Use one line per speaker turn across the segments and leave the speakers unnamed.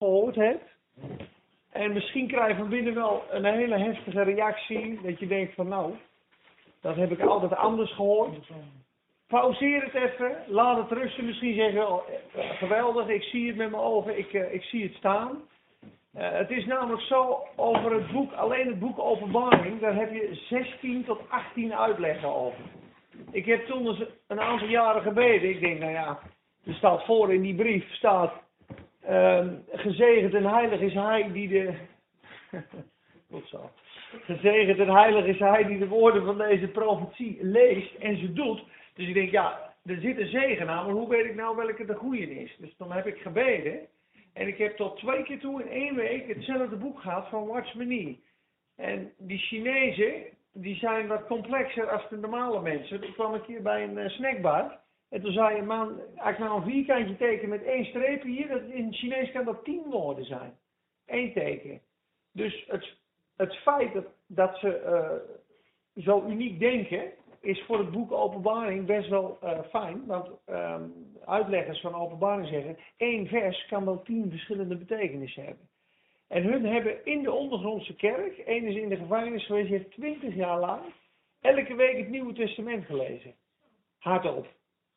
gehoord hebt. En misschien krijg je van binnen wel een hele heftige reactie. Dat je denkt van nou, dat heb ik altijd anders gehoord. Pauzeer het even, laat het rusten. Misschien zeggen, oh, eh, geweldig, ik zie het met mijn ogen, ik, eh, ik zie het staan. Eh, het is namelijk zo, over het boek, alleen het boek Openbaring, daar heb je 16 tot 18 uitleggen over. Ik heb toen eens een aantal jaren gebeden, ik denk, nou ja, er staat voor in die brief, staat, ehm, gezegend en heilig is hij die de, goed zo, gezegend en heilig is hij die de woorden van deze profetie leest en ze doet. Dus ik denk, ja, er zit een zegen aan, maar hoe weet ik nou welke de goede is? Dus dan heb ik gebeden. En ik heb tot twee keer toe in één week hetzelfde boek gehad van Watch Me. En die Chinezen, die zijn wat complexer als de normale mensen. Ik kwam een keer bij een uh, snackbar. En toen zei een man, als ik nou een vierkantje teken met één streep hier, dat, in het Chinees kan dat tien woorden zijn. Eén teken. Dus het, het feit dat, ze uh, zo uniek denken, is voor het boek Openbaring best wel uh, fijn. Want um, uitleggers van Openbaring zeggen, één vers kan wel tien verschillende betekenissen hebben. En hun hebben in de ondergrondse kerk, één is in de gevangenis geweest, heeft twintig jaar lang elke week het Nieuwe Testament gelezen. Hardop.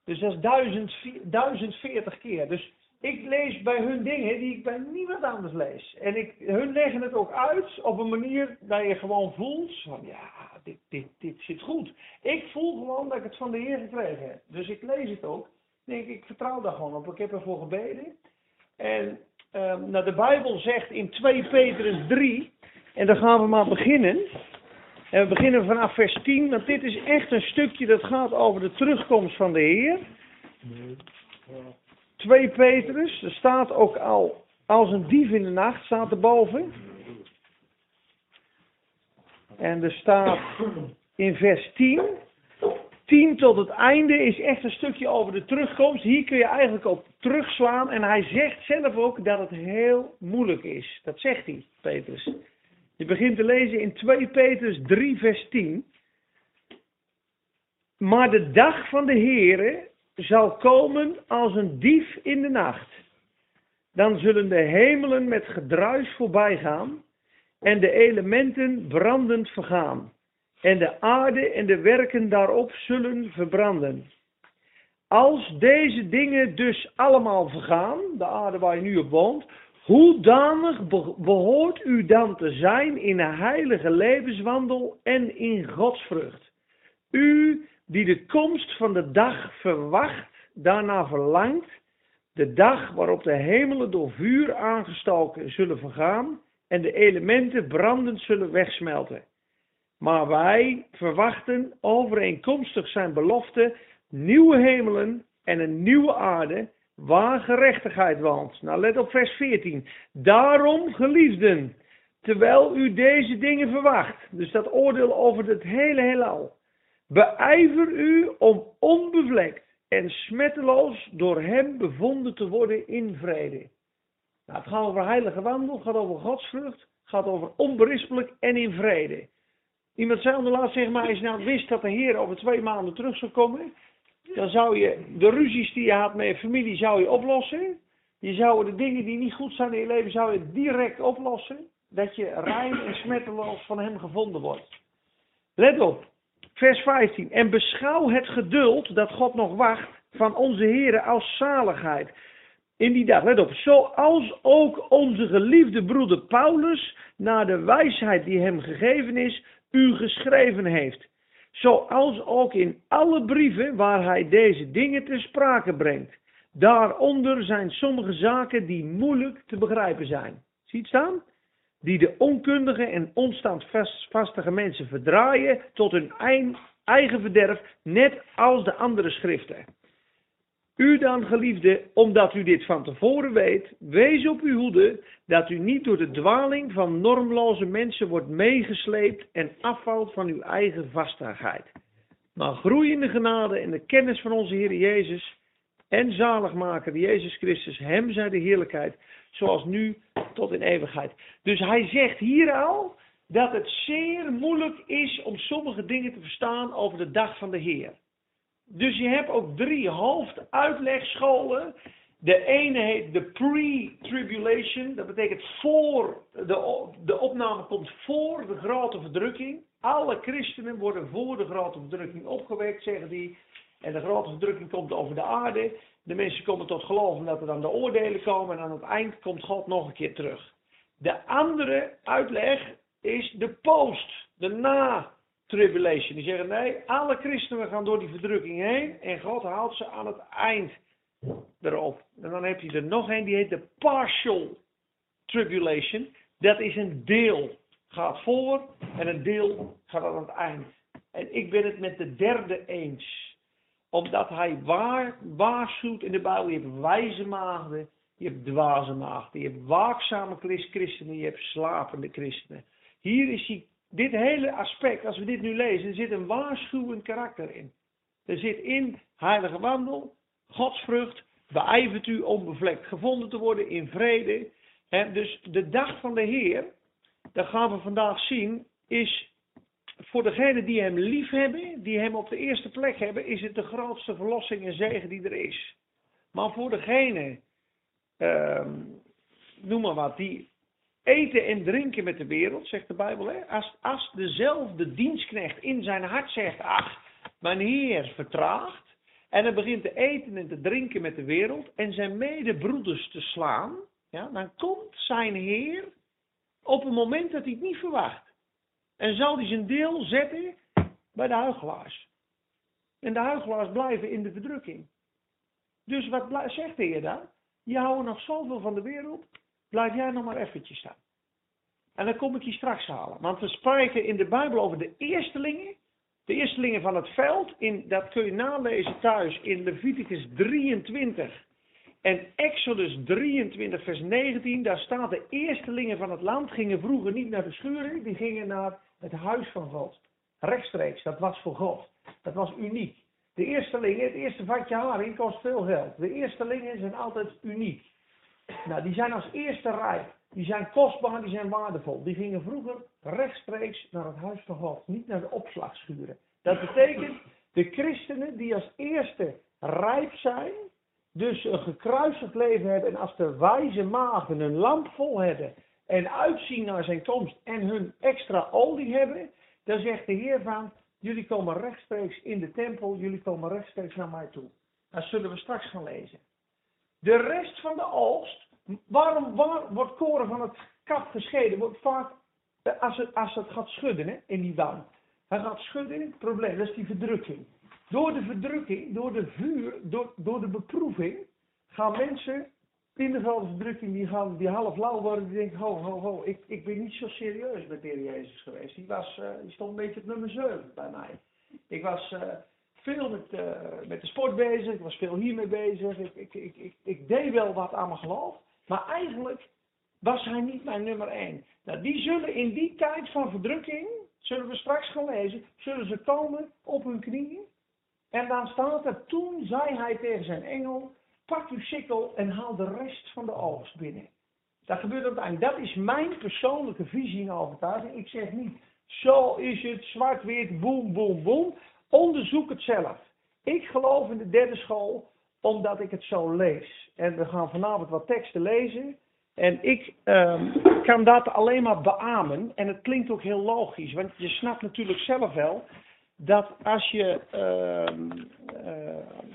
Dus dat is duizend, duizend veertig keer. Dus ik lees bij hun dingen die ik bij niemand anders lees. En ik, hun leggen het ook uit op een manier dat je gewoon voelt van ja, dit, dit, dit zit goed. Ik voel gewoon dat ik het van de Heer gekregen heb. Dus ik lees het ook. Denk ik, vertrouw daar gewoon op. Ik heb ervoor gebeden. En um, nou, de Bijbel zegt in 2 Petrus 3, en dan gaan we maar beginnen. En we beginnen vanaf vers 10, want dit is echt een stukje dat gaat over de terugkomst van de Heer. 2 Petrus, er staat ook al als een dief in de nacht, staat erboven. En er staat in vers 10, 10 tot het einde is echt een stukje over de terugkomst. Hier kun je eigenlijk op terugslaan. En hij zegt zelf ook dat het heel moeilijk is. Dat zegt hij, Petrus. Je begint te lezen in 2 Petrus 3, vers 10. Maar de dag van de Heere zal komen als een dief in de nacht. Dan zullen de hemelen met gedruis voorbij gaan en de elementen brandend vergaan. En de aarde en de werken daarop zullen verbranden. Als deze dingen dus allemaal vergaan, de aarde waar je nu op woont, hoe danig behoort u dan te zijn in een heilige levenswandel en in godsvrucht? U die de komst van de dag verwacht, daarna verlangt, de dag waarop de hemelen door vuur aangestoken zullen vergaan en de elementen brandend zullen wegsmelten. Maar wij verwachten overeenkomstig zijn belofte nieuwe hemelen en een nieuwe aarde waar gerechtigheid woont. Nou let op vers 14. Daarom geliefden, terwijl u deze dingen verwacht, dus dat oordeel over het hele heelal, beijver u om onbevlekt en smetteloos door hem bevonden te worden in vrede. Nou, het gaat over heilige wandel, gaat over godsvrucht, gaat over onberispelijk en in vrede. Iemand zei onderlaat, zeg maar, als je nou wist dat de Heer over twee maanden terug zou komen, dan zou je de ruzies die je had met je familie zou je oplossen. Je zou de dingen die niet goed zijn in je leven, zou je direct oplossen. Dat je rein en smetteloos van hem gevonden wordt. Let op, vers 15. En beschouw het geduld dat God nog wacht van onze Heer als zaligheid. In die dag, let op, zoals ook onze geliefde broeder Paulus, naar de wijsheid die hem gegeven is, u geschreven heeft. Zoals ook in alle brieven waar hij deze dingen te sprake brengt. Daaronder zijn sommige zaken die moeilijk te begrijpen zijn. Ziet staan? Die de onkundige en onstandvastige mensen verdraaien tot hun eigen verderf, net als de andere schriften. U dan, geliefde, omdat u dit van tevoren weet, wees op uw hoede dat u niet door de dwaling van normloze mensen wordt meegesleept en afvalt van uw eigen vastigheid. Maar groei in de genade en de kennis van onze Heer Jezus en zaligmaker Jezus Christus, hem zij de heerlijkheid, zoals nu tot in eeuwigheid. Dus hij zegt hier al dat het zeer moeilijk is om sommige dingen te verstaan over de dag van de Heer. Dus je hebt ook drie hoofduitlegscholen De ene heet de pre-tribulation. Dat betekent voor, de, de opname komt voor de grote verdrukking. Alle christenen worden voor de grote verdrukking opgewekt, zeggen die. En de grote verdrukking komt over de aarde. De mensen komen tot geloven dat er dan de oordelen komen. En aan het eind komt God nog een keer terug. De andere uitleg is de post, de na-tribulation. Die zeggen nee, alle christenen gaan door die verdrukking heen. En God haalt ze aan het eind erop. En dan heb je er nog een, die heet de partial tribulation. Dat is een deel gaat voor en een deel gaat aan het eind. En ik ben het met de derde eens. Omdat hij waar, waarschuwt in de Bijbel. Je hebt wijze maagden, je hebt dwaze maagden. Je hebt waakzame christenen, je hebt slapende christenen. Hier is hij, dit hele aspect, als we dit nu lezen, er zit een waarschuwend karakter in. Er zit in heilige wandel, godsvrucht, beijvert u om bevlekt gevonden te worden in vrede. dus de dag van de Heer, dat gaan we vandaag zien, is voor degenen die hem lief hebben, die hem op de eerste plek hebben, is het de grootste verlossing en zegen die er is. Maar voor degenen, ehm, noem maar wat, die eten en drinken met de wereld, zegt de Bijbel, hè? Als, als dezelfde dienstknecht in zijn hart zegt, ach, mijn Heer vertraagt, en hij begint te eten en te drinken met de wereld en zijn medebroeders te slaan, ja, dan komt zijn Heer op een moment dat hij het niet verwacht. En zal hij zijn deel zetten bij de huigelaars. En de huigelaars blijven in de verdrukking. Dus wat zegt de Heer dan? Je houdt nog zoveel van de wereld, blijf jij nog maar eventjes staan. En dan kom ik je straks halen. Want we spreken in de Bijbel over de eerstelingen de eerstelingen van het veld, in, dat kun je nalezen thuis in Leviticus 23 en Exodus 23, vers 19. Daar staat de eerstelingen van het land gingen vroeger niet naar de schuren, die gingen naar het huis van God. Rechtstreeks, dat was voor God. Dat was uniek. De eerstelingen, het eerste vatje haring kost veel geld. De eerstelingen zijn altijd uniek. Nou, die zijn als eerste rijp. Die zijn kostbaar, die zijn waardevol. Die gingen vroeger rechtstreeks naar het huis van God, niet naar de opslagschuren. Dat betekent, de christenen die als eerste rijp zijn, dus een gekruisigd leven hebben en als de wijze maagden een lamp vol hebben en uitzien naar zijn komst en hun extra olie hebben, dan zegt de Heer van, jullie komen rechtstreeks in de tempel, jullie komen rechtstreeks naar mij toe. Dat zullen we straks gaan lezen. De rest van de oogst Waarom waar wordt koren van het kap gescheiden? Wordt vaak, eh, als het, als het gaat schudden hè, in die darm. Hij gaat schudden, probleem, dat is die verdrukking. Door de verdrukking, door de vuur, door, door de beproeving, gaan mensen in de verdrukking, die, gaan, die half lauw worden, die denken, ho, ho, ho, ik, ik ben niet zo serieus met de Heer Jezus geweest. Die, was, uh, die stond een beetje op nummer 7 bij mij. Ik was uh, veel met, uh, met de sport bezig, ik was veel hiermee bezig, ik, ik, ik, ik, ik deed wel wat aan mijn geloof. Maar eigenlijk was hij niet mijn nummer één. Nou, die zullen in die tijd van verdrukking, zullen we straks gaan lezen, zullen ze komen op hun knieën. En dan staat er, toen zei hij tegen zijn engel, pak uw sikkel en haal de rest van de oogst binnen. Dat gebeurt uiteindelijk. Dat is mijn persoonlijke visie en overtuiging. Ik zeg niet, zo is het, zwart-wit, boem, boem, boem. Onderzoek het zelf. Ik geloof in de derde school, omdat ik het zo lees. En we gaan vanavond wat teksten lezen. En ik um, kan dat alleen maar beamen. En het klinkt ook heel logisch. Want je snapt natuurlijk zelf wel dat als je, uh,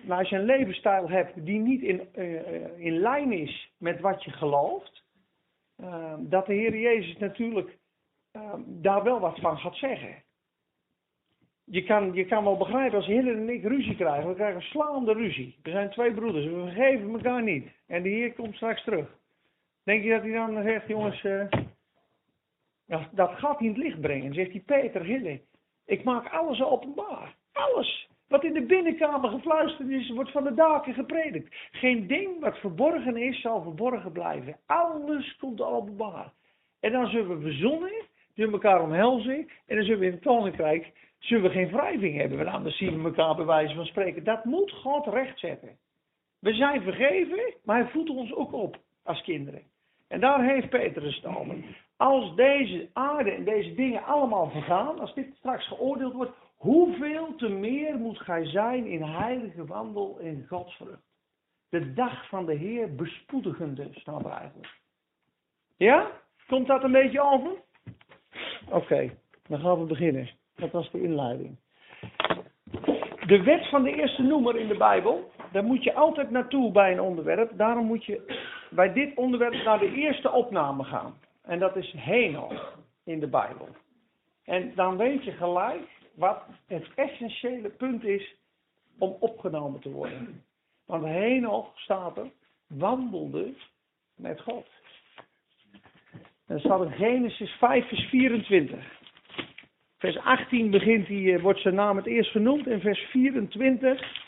uh, als je een levensstijl hebt die niet in, uh, in lijn is met wat je gelooft, ehm, dat de Heer Jezus natuurlijk daar wel wat van gaat zeggen je kan, je kan wel begrijpen als Hille en ik ruzie krijgen. We krijgen slaande ruzie. We zijn twee broeders. We vergeven elkaar niet. En de Heer komt straks terug. Denk je dat hij dan zegt, jongens, uh, dat gaat hij in het licht brengen. Zegt hij, Peter, Hille, ik maak alles openbaar. Alles. Wat in de binnenkamer gefluisterd is, wordt van de daken gepredikt. Geen ding wat verborgen is, zal verborgen blijven. Alles komt openbaar. En dan zullen we bezonnen, zullen we elkaar omhelzen. En dan zullen we in het koninkrijk zullen we geen wrijving hebben. Want anders zien we elkaar bij wijze van spreken. Dat moet God rechtzetten. We zijn vergeven, maar hij voedt ons ook op als kinderen. En daar heeft Petrus het. Als deze aarde en deze dingen allemaal vergaan, als dit straks geoordeeld wordt, hoeveel te meer moet gij zijn in heilige wandel in Gods vrucht? de dag van de Heer bespoedigende, staat eigenlijk. Ja? Komt dat een beetje over? Oké, dan gaan we beginnen. Dat was de inleiding. De wet van de eerste noemer in de Bijbel, daar moet je altijd naartoe bij een onderwerp. Daarom moet je bij dit onderwerp naar de eerste opname gaan. En dat is Henoch in de Bijbel. En dan weet je gelijk wat het essentiële punt is om opgenomen te worden. Want Henoch staat er, wandelde met God. En staat in Genesis 5 vers 24. Vers 18 begint hij, eh, wordt zijn naam het eerst genoemd. En vers 24,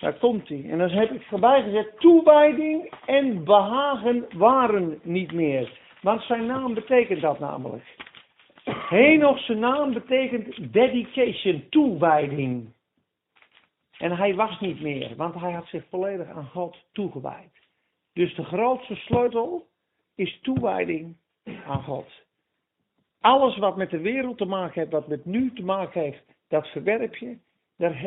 daar komt hij. En dan heb ik voorbij gezet, toewijding en behagen waren niet meer. Want zijn naam betekent dat namelijk. Henoch zijn naam betekent dedication, toewijding. En hij was niet meer, want hij had zich volledig aan God toegewijd. Dus de grootste sleutel is toewijding aan God. Alles wat met de wereld te maken heeft, wat met nu te maken heeft, dat verwerp je.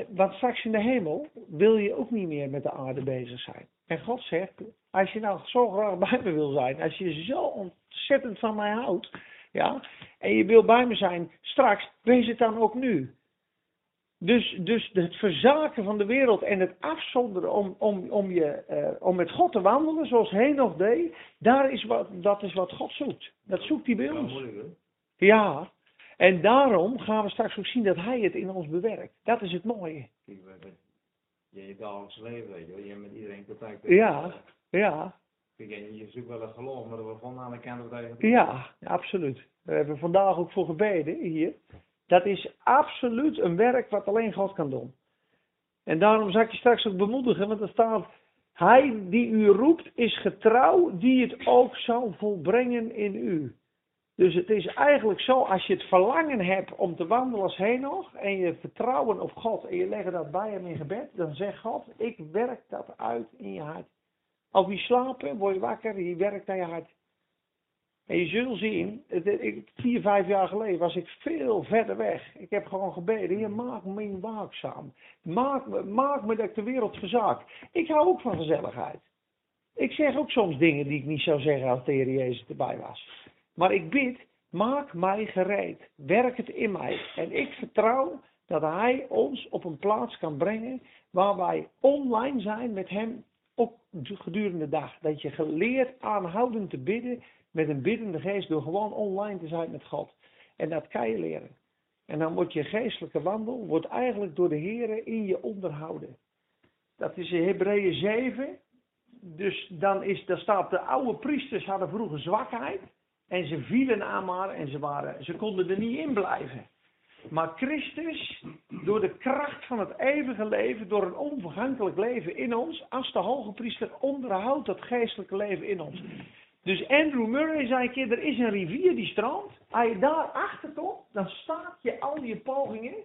Want straks in de hemel wil je ook niet meer met de aarde bezig zijn. En God zegt, als je nou zo graag bij me wil zijn, als je zo ontzettend van mij houdt, ja, en je wil bij me zijn straks, wees het dan ook nu. Dus, dus het verzaken van de wereld en het afzonderen om, om, om, je, uh, om met God te wandelen, zoals Henoch deed, daar is wat, dat is wat God zoekt. Dat zoekt hij bij ons. Ja, en daarom gaan we straks ook zien dat hij het in ons bewerkt. Dat is het mooie.
Je je dagelijks leven, weet je, je hebt met iedereen contact.
Ja, ja.
Je zoekt wel een geloof, maar we vonden aan de kant dat
Ja, absoluut. We hebben vandaag ook voor gebeden hier. Dat is absoluut een werk wat alleen God kan doen. En daarom zal ik je straks ook bemoedigen, want er staat, hij die u roept is getrouw, die het ook zal volbrengen in u. Dus het is eigenlijk zo, als je het verlangen hebt om te wandelen als Henoch en je vertrouwen op God en je legt dat bij hem in gebed, dan zegt God, ik werk dat uit in je hart. Als je slaapt, word je wakker, je werkt aan je hart. En je zult zien, vier, vijf jaar geleden was ik veel verder weg. Ik heb gewoon gebeden, Heer, maak me waakzaam. Maak me, maak me dat ik de wereld verzaak. Ik hou ook van gezelligheid. Ik zeg ook soms dingen die ik niet zou zeggen als de Heer Jezus erbij was. Maar ik bid, maak mij gereed. Werk het in mij. En ik vertrouw dat Hij ons op een plaats kan brengen waar wij online zijn met Hem op gedurende de dag. Dat je geleerd aanhoudend te bidden met een biddende geest door gewoon online te zijn met God. En dat kan je leren. En dan wordt je geestelijke wandel wordt eigenlijk door de Heer in je onderhouden. Dat is in Hebreeën 7. Dus dan, is, daar staat de oude priesters hadden vroeger zwakheid. En ze vielen aan maar en ze, waren, ze konden er niet in blijven. Maar Christus, door de kracht van het eeuwige leven, door een onvergankelijk leven in ons, als de hoge priester onderhoudt dat geestelijke leven in ons. Dus Andrew Murray zei een keer, er is een rivier die stroomt. Als je daar achter komt, dan staat je al je pogingen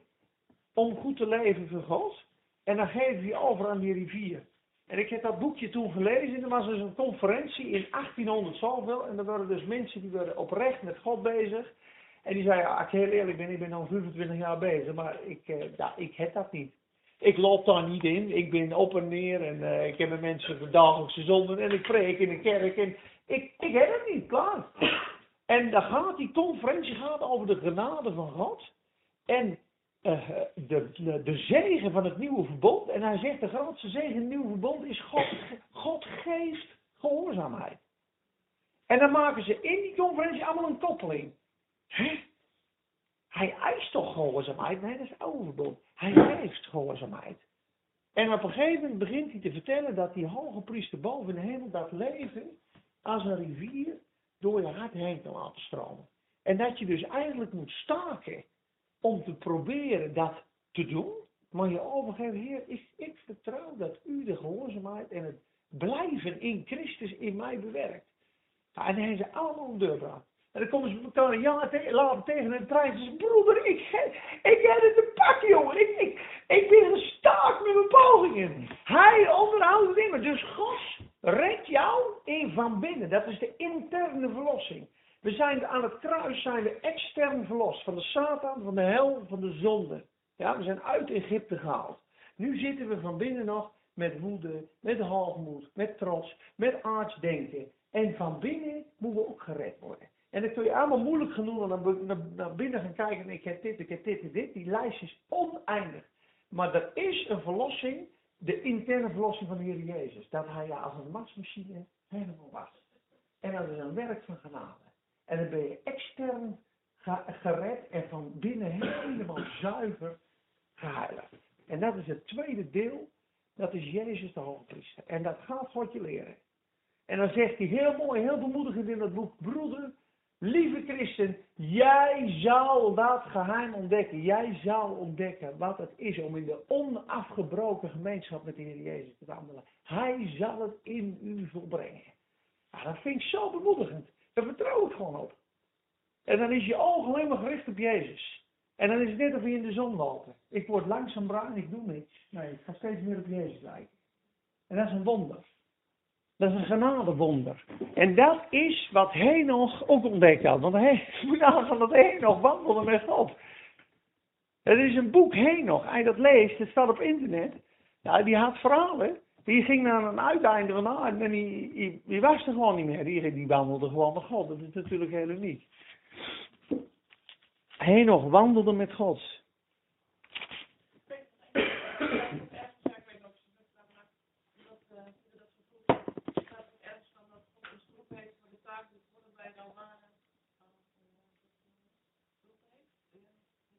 om goed te leven voor God. En dan geef je over aan die rivier. En ik heb dat boekje toen gelezen. Er was dus een conferentie in 1800 zoveel. En er waren dus mensen die werden oprecht met God bezig. En die zeiden, ja, ik heel eerlijk ben, ik ben al 25 jaar bezig. Maar ik, uh, ja, ik heb dat niet. Ik loop daar niet in. Ik ben op en neer. En uh, ik heb met mensen dagelijkse zonden. En ik preek in de kerk. En ik, ik heb het niet, klaar. En dan gaat die conferentie gaat over de genade van God. En de, de, de, zegen van het nieuwe verbond. En hij zegt, de grootste zegen in het nieuwe verbond is God, God geeft gehoorzaamheid. En dan maken ze in die conferentie allemaal een koppeling. Hè? Hij eist toch gehoorzaamheid? Nee, dat is oude verbond. Hij geeft gehoorzaamheid. En op een gegeven moment begint hij te vertellen dat die hoge priester boven in de hemel dat leven als een rivier door je hart heen kan laten stromen. En dat je dus eigenlijk moet staken om te proberen dat te doen, maar je overgeven, Heer, ik, ik vertrouw dat u de gehoorzaamheid en het blijven in Christus in mij bewerkt. Nou, en hebben ze allemaal een deurbraak. En dan komen ze een jaar te, later tegen trein en zeggen, broeder, ik, ik heb het te pakken, jongen. Ik, ik, ik ben gestaakt met mijn pogingen. Hij onderhoudt me. Dus God redt jou in van binnen. Dat is de interne verlossing. We zijn aan het kruis zijn we extern verlost. Van de Satan, van de hel, van de zonde. Ja, we zijn uit Egypte gehaald. Nu zitten we van binnen nog met woede, met hoogmoed, met trots, met aardsdenken. En van binnen moeten we ook gered worden. En dan kun je allemaal moeilijk genoeg naar, binnen gaan kijken en ik heb dit, ik heb dit en dit. Die lijst is oneindig. Maar er is een verlossing, de interne verlossing van de Heer Jezus. Dat hij ja als een wasmachine helemaal was. En dat is een werk van genade. En dan ben je extern gered en van binnen helemaal zuiver geheiligd. En dat is het tweede deel, dat is Jezus de hoogpriester. En dat gaat God je leren. En dan zegt hij heel mooi, heel bemoedigend in dat boek, broeder, lieve christen, jij zal dat geheim ontdekken. Jij zal ontdekken wat het is om in de onafgebroken gemeenschap met de Heer Jezus te wandelen. Hij zal het in u volbrengen. Nou, dat vind ik zo bemoedigend. Daar vertrouw ik gewoon op. En dan is je oog alleen maar gericht op Jezus. En dan is het net of je in de zon lopen. Ik word langzaam bruin, ik doe niks. Nee, ik ga steeds meer op Jezus lijken. En dat is een wonder. Dat is een genadewonder. En dat is wat Henoch ook ontdekt had. Want hij moet nagaan dat Henoch wandelde met God. Het is een boek Henoch. Je dat leest, het staat op internet. Ja, die had verhalen. Die ging naar een uiteinde van de aarde en die, die, was er gewoon niet meer. Die, die wandelde gewoon met God. Dat is natuurlijk heel uniek. Henoch wandelde met God.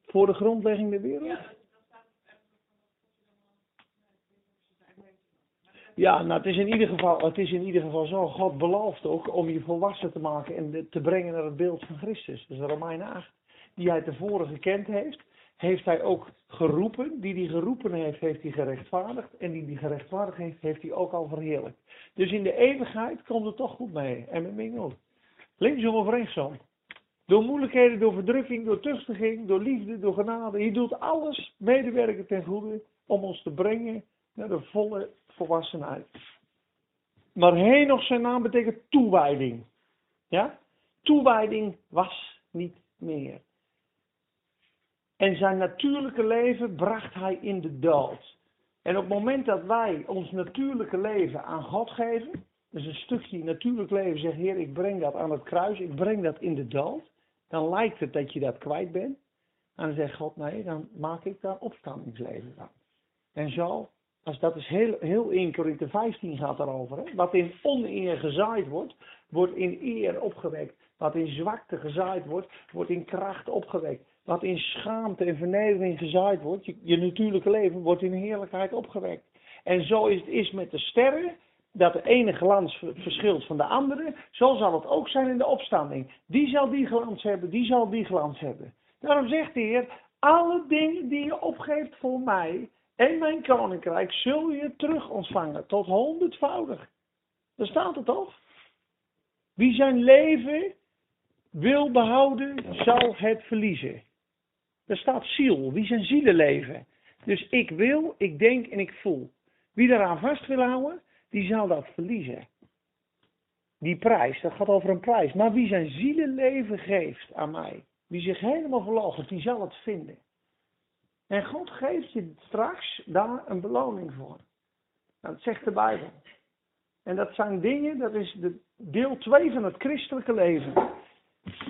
Voor de grondlegging der wereld? Ja, nou het is in ieder geval, het is in ieder geval zo. God belooft ook om je volwassen te maken en te brengen naar het beeld van Christus. Dat is Romeinen 8 die hij tevoren gekend heeft, heeft hij ook geroepen. Die die geroepen heeft, heeft hij gerechtvaardigd. En die die gerechtvaardigd heeft, heeft hij ook al verheerlijkt. Dus in de eeuwigheid komt het toch goed mee. En met mij ook. Linksom of rechtsom. Door moeilijkheden, door verdrukking, door tuchtiging, door liefde, door genade. Hij doet alles medewerken ten goede om ons te brengen naar de volle volwassenheid. Maar nog zijn naam betekent toewijding. Ja? Toewijding was niet meer. En zijn natuurlijke leven bracht hij in de dood. En op het moment dat wij ons natuurlijke leven aan God geven, dus een stukje natuurlijk leven, zegt Heer, ik breng dat aan het kruis, ik breng dat in de dood, dan lijkt het dat je dat kwijt bent. En dan zegt God, nee, dan maak ik daar opstandingsleven van. En zo, als dat is heel, heel 1 Korinthe 15 gaat daarover, hè? wat in oneer gezaaid wordt, wordt in eer opgewekt. Wat in zwakte gezaaid wordt, wordt in kracht opgewekt wat in schaamte en vernedering gezaaid wordt, je, je natuurlijke leven, wordt in heerlijkheid opgewekt. En zo is het is met de sterren, dat de ene glans verschilt van de andere, zo zal het ook zijn in de opstanding. Die zal die glans hebben, die zal die glans hebben. Daarom zegt de Heer, alle dingen die je opgeeft voor mij en mijn koninkrijk, zul je terug ontvangen tot honderdvoudig. Daar staat het toch? Wie zijn leven wil behouden, zal het verliezen. Er staat ziel. Wie zijn zielen leven. Dus ik wil, ik denk en ik voel. Wie daaraan vast wil houden, die zal dat verliezen. Die prijs, dat gaat over een prijs. Maar wie zijn zielenleven geeft aan mij, wie zich helemaal verloochent, die zal het vinden. En God geeft je straks daar een beloning voor. Dat zegt de Bijbel. En dat zijn dingen, dat is de deel 2 van het christelijke leven.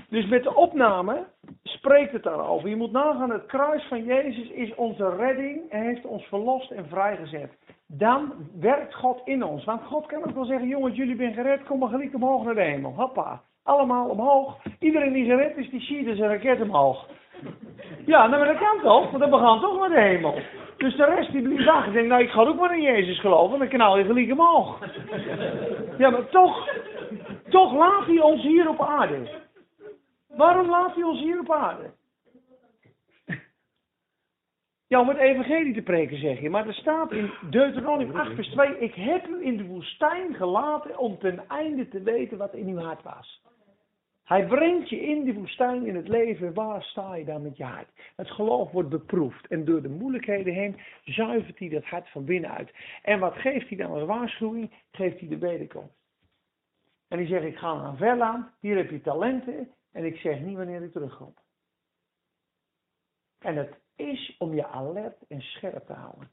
Dus met de opname spreekt het daarover. Je moet nagaan, het kruis van Jezus is onze redding en heeft ons verlost en vrijgezet. Dan werkt God in ons. Want God kan ook wel zeggen, jongens, jullie zijn gered, kom maar gelijk omhoog naar de hemel. Hoppa, allemaal omhoog. Iedereen die gered is, die ziet dus een raket omhoog. Ja, nou, maar dat kan toch, want dan gaan toch naar de hemel. Dus de rest die blieft achter, denkt, nou ik ga ook maar in Jezus geloven, dan knal je gelijk omhoog. Ja, maar toch, toch laat hij ons hier op aarde. Waarom laat hij ons hier op aarde? Ja, om het evangelie te preken zeg je. Maar er staat in Deuteronomium 8 vers 2. Ik heb u in de woestijn gelaten om ten einde te weten wat in uw hart was. Hij brengt je in de woestijn in het leven. Waar sta je dan met je hart? Het geloof wordt beproefd. En door de moeilijkheden heen zuivert hij dat hart van binnenuit. En wat geeft hij dan als waarschuwing? Geeft hij de wederkomst. En die zegt, ik ga naar een verland. Hier heb je talenten. En ik zeg niet wanneer ik terugkom. En het is om je alert en scherp te houden.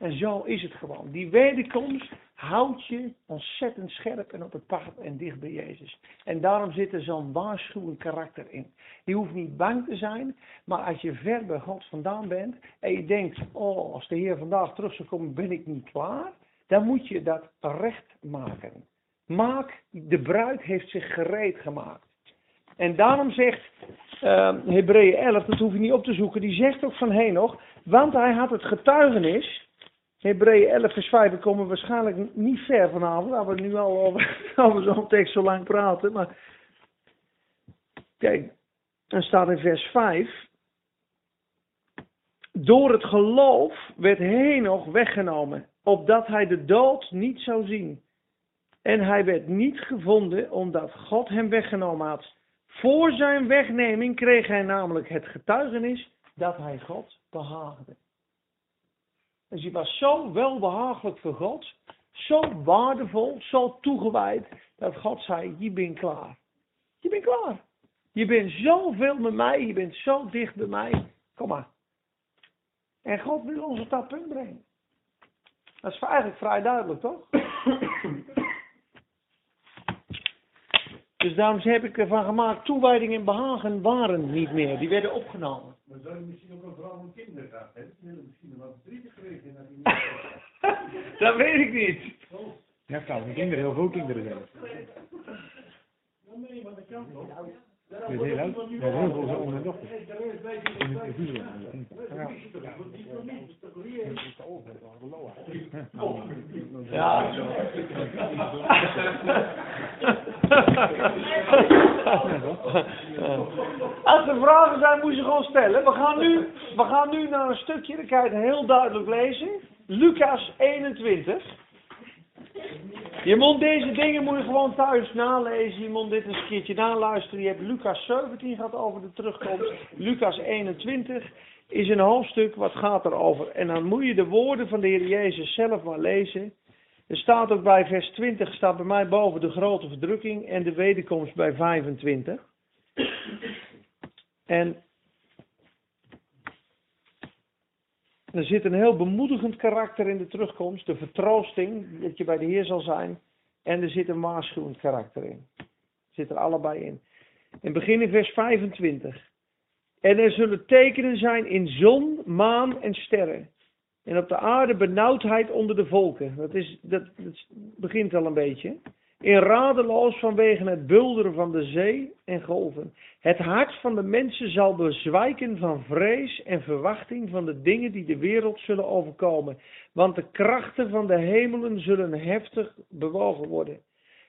En zo is het gewoon. Die wederkomst houdt je ontzettend scherp en op het pad en dicht bij Jezus. En daarom zit er zo'n waarschuwend karakter in. Je hoeft niet bang te zijn, maar als je ver bij God vandaan bent en je denkt, oh, als de Heer vandaag terug zou komen, ben ik niet klaar. Dan moet je dat recht maken. Maak, de bruid heeft zich gereed gemaakt. En daarom zegt uh, Hebreeën 11, dat hoef je niet op te zoeken, die zegt ook van Henoch, want hij had het getuigenis Hebreeën 11 vers 5, we komen waarschijnlijk niet ver vanavond, waar we nu al over, zo'n tekst zo lang praten. Maar kijk, dan staat in vers 5. Door het geloof werd Henoch weggenomen, opdat hij de dood niet zou zien. En hij werd niet gevonden, omdat God hem weggenomen had. Voor zijn wegneming kreeg hij namelijk het getuigenis dat hij God behaagde. Dus hij was zo welbehagelijk voor God, zo waardevol, zo toegewijd, dat God zei, je bent klaar. Je bent klaar. Je bent zoveel met mij, je bent zo dicht bij mij. Kom maar. En God wil ons op dat punt brengen. Dat is eigenlijk vrij duidelijk, toch? Dus daarom heb ik ervan gemaakt, toewijding en behagen waren niet meer. Die werden opgenomen.
Maar zou je misschien ook een vrouw en kinderen gehad hebben? Die willen misschien wat verdrietig geweest zijn.
dat weet ik niet.
Ja, vrouwen en kinderen, heel veel kinderen.
Nee, maar dat kan toch?
Dat is heel oud. Ja, heel veel en dochters.
Ja. Als er vragen zijn, moet je gewoon stellen. We gaan nu, we gaan nu naar een stukje, dat kan je het heel duidelijk lezen. Lucas 21. Je moet deze dingen moet je gewoon thuis nalezen. Je moet dit een keertje naluisteren. Je hebt Lucas 17 gehad over de terugkomst. Lucas 21 is een hoofdstuk wat gaat erover. En dan moet je de woorden van de Heer Jezus zelf maar lezen. Er staat ook bij vers 20, staat bij mij boven de grote verdrukking en de wederkomst bij 25. En er zit een heel bemoedigend karakter in de terugkomst, de vertroosting dat je bij de Heer zal zijn. En er zit een waarschuwend karakter in. Zit er allebei in. En begin in vers 25. En er zullen tekenen zijn in zon, maan en sterren. En op de aarde benauwdheid onder de volken. Dat, is, dat, begint al een beetje. In radeloos vanwege het bulderen van de zee en golven. Het hart van de mensen zal bezwijken van vrees en verwachting van de dingen die de wereld zullen overkomen. Want de krachten van de hemelen zullen heftig bewogen worden.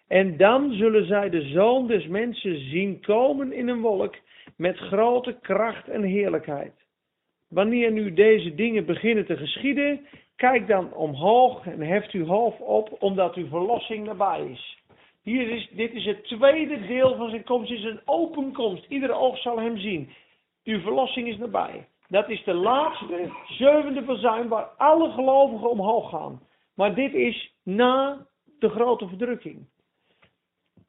En dan zullen zij de zoon des mensen zien komen in een wolk met grote kracht en heerlijkheid. Wanneer nu deze dingen beginnen te geschieden, kijk dan omhoog en heft uw hoofd op, omdat uw verlossing nabij is. Hier is, dit is het tweede deel van zijn komst, het is een open komst. Iedere oog zal hem zien. Uw verlossing is nabij. Dat is de laatste, zevende verzuim waar alle gelovigen omhoog gaan. Maar dit is na de grote verdrukking.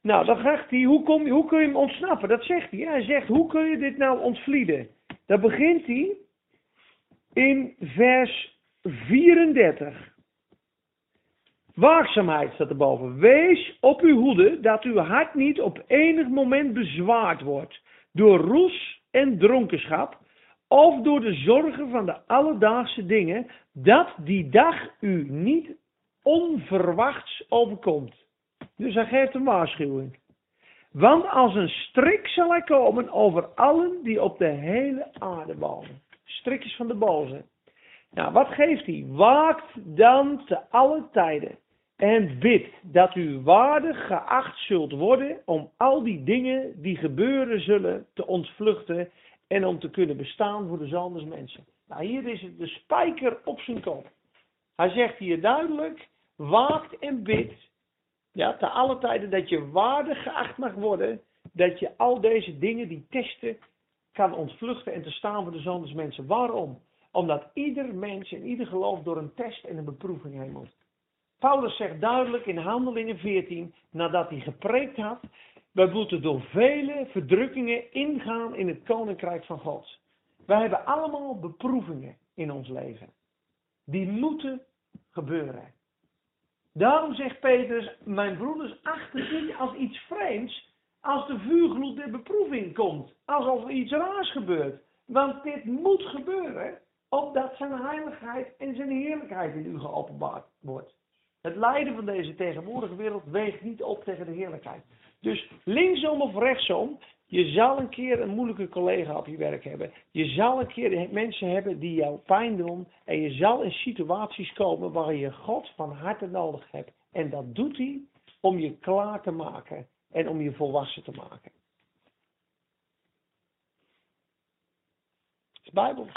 Nou, dan zegt hij, hoe, kom, hoe kun je hem ontsnappen? Dat zegt hij. Hij zegt, hoe kun je dit nou ontvlieden? Dan begint hij in vers 34. Waakzaamheid staat erboven. Wees op uw hoede dat uw hart niet op enig moment bezwaard wordt door roes en dronkenschap of door de zorgen van de alledaagse dingen, dat die dag u niet onverwachts overkomt. Dus hij geeft een waarschuwing. Want als een strik zal hij komen over allen die op de hele aarde wonen. Strikjes van de boze. Nou, wat geeft hij? Waakt dan te alle tijden. En bid dat u waardig geacht zult worden om al die dingen die gebeuren zullen te ontvluchten en om te kunnen bestaan voor de zoon des mensen. Nou, hier is het de spijker op zijn kop. Hij zegt hier duidelijk, waakt en bid, ja, te alle tijden dat je waardig geacht mag worden, dat je al deze dingen, die testen, kan ontvluchten en te staan voor de zoon des mensen. Waarom? Omdat ieder mens en ieder geloof door een test en een beproeving heen moet. Paulus zegt duidelijk in Handelingen 14, nadat hij gepreekt had, wij moeten door vele verdrukkingen ingaan in het koninkrijk van God. Wij hebben allemaal beproevingen in ons leven. Die moeten gebeuren. Daarom zegt Petrus, mijn broeders, acht het niet als iets vreemds als de vuurgloed der beproeving komt. Alsof er iets raars gebeurt. Want dit moet gebeuren, opdat zijn heiligheid en zijn heerlijkheid in u geopenbaard wordt. Het lijden van deze tegenwoordige wereld weegt niet op tegen de heerlijkheid. Dus linksom of rechtsom, je zal een keer een moeilijke collega op je werk hebben. Je zal een keer mensen hebben die jou pijn doen. En je zal in situaties komen waar je God van harte nodig hebt. En dat doet hij om je klaar te maken en om je volwassen te maken. Het is Bijbels.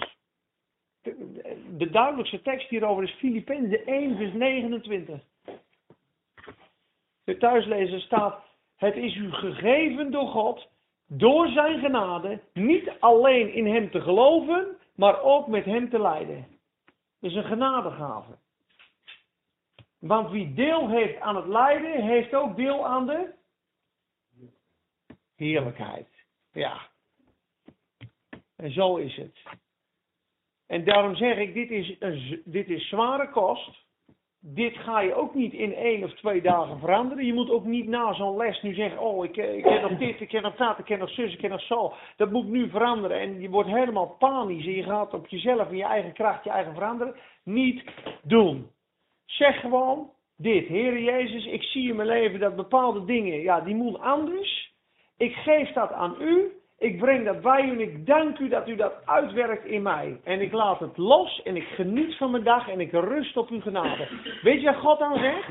De, de duidelijkste tekst hierover is Filippenzen 1 vers 29. De thuislezer staat, het is u gegeven door God, door zijn genade, niet alleen in hem te geloven, maar ook met hem te lijden. Dat is een genadegave. Want wie deel heeft aan het lijden, heeft ook deel aan de heerlijkheid. Ja. En zo is het. En daarom zeg ik, dit is, een, dit is zware kost. Dit ga je ook niet in één of twee dagen veranderen. Je moet ook niet na zo'n les nu zeggen, oh ik, ik ken nog dit, ik ken nog dat, ik ken nog zus, ik ken nog zo. Dat moet nu veranderen. En je wordt helemaal panisch en je gaat op jezelf en je eigen kracht, je eigen veranderen. Niet doen. Zeg gewoon dit, Heer Jezus, ik zie in mijn leven dat bepaalde dingen, ja die moeten anders. Ik geef dat aan u. Ik breng dat bij u en ik dank u dat u dat uitwerkt in mij. En ik laat het los en ik geniet van mijn dag en ik rust op uw genade. Weet je wat God dan zegt?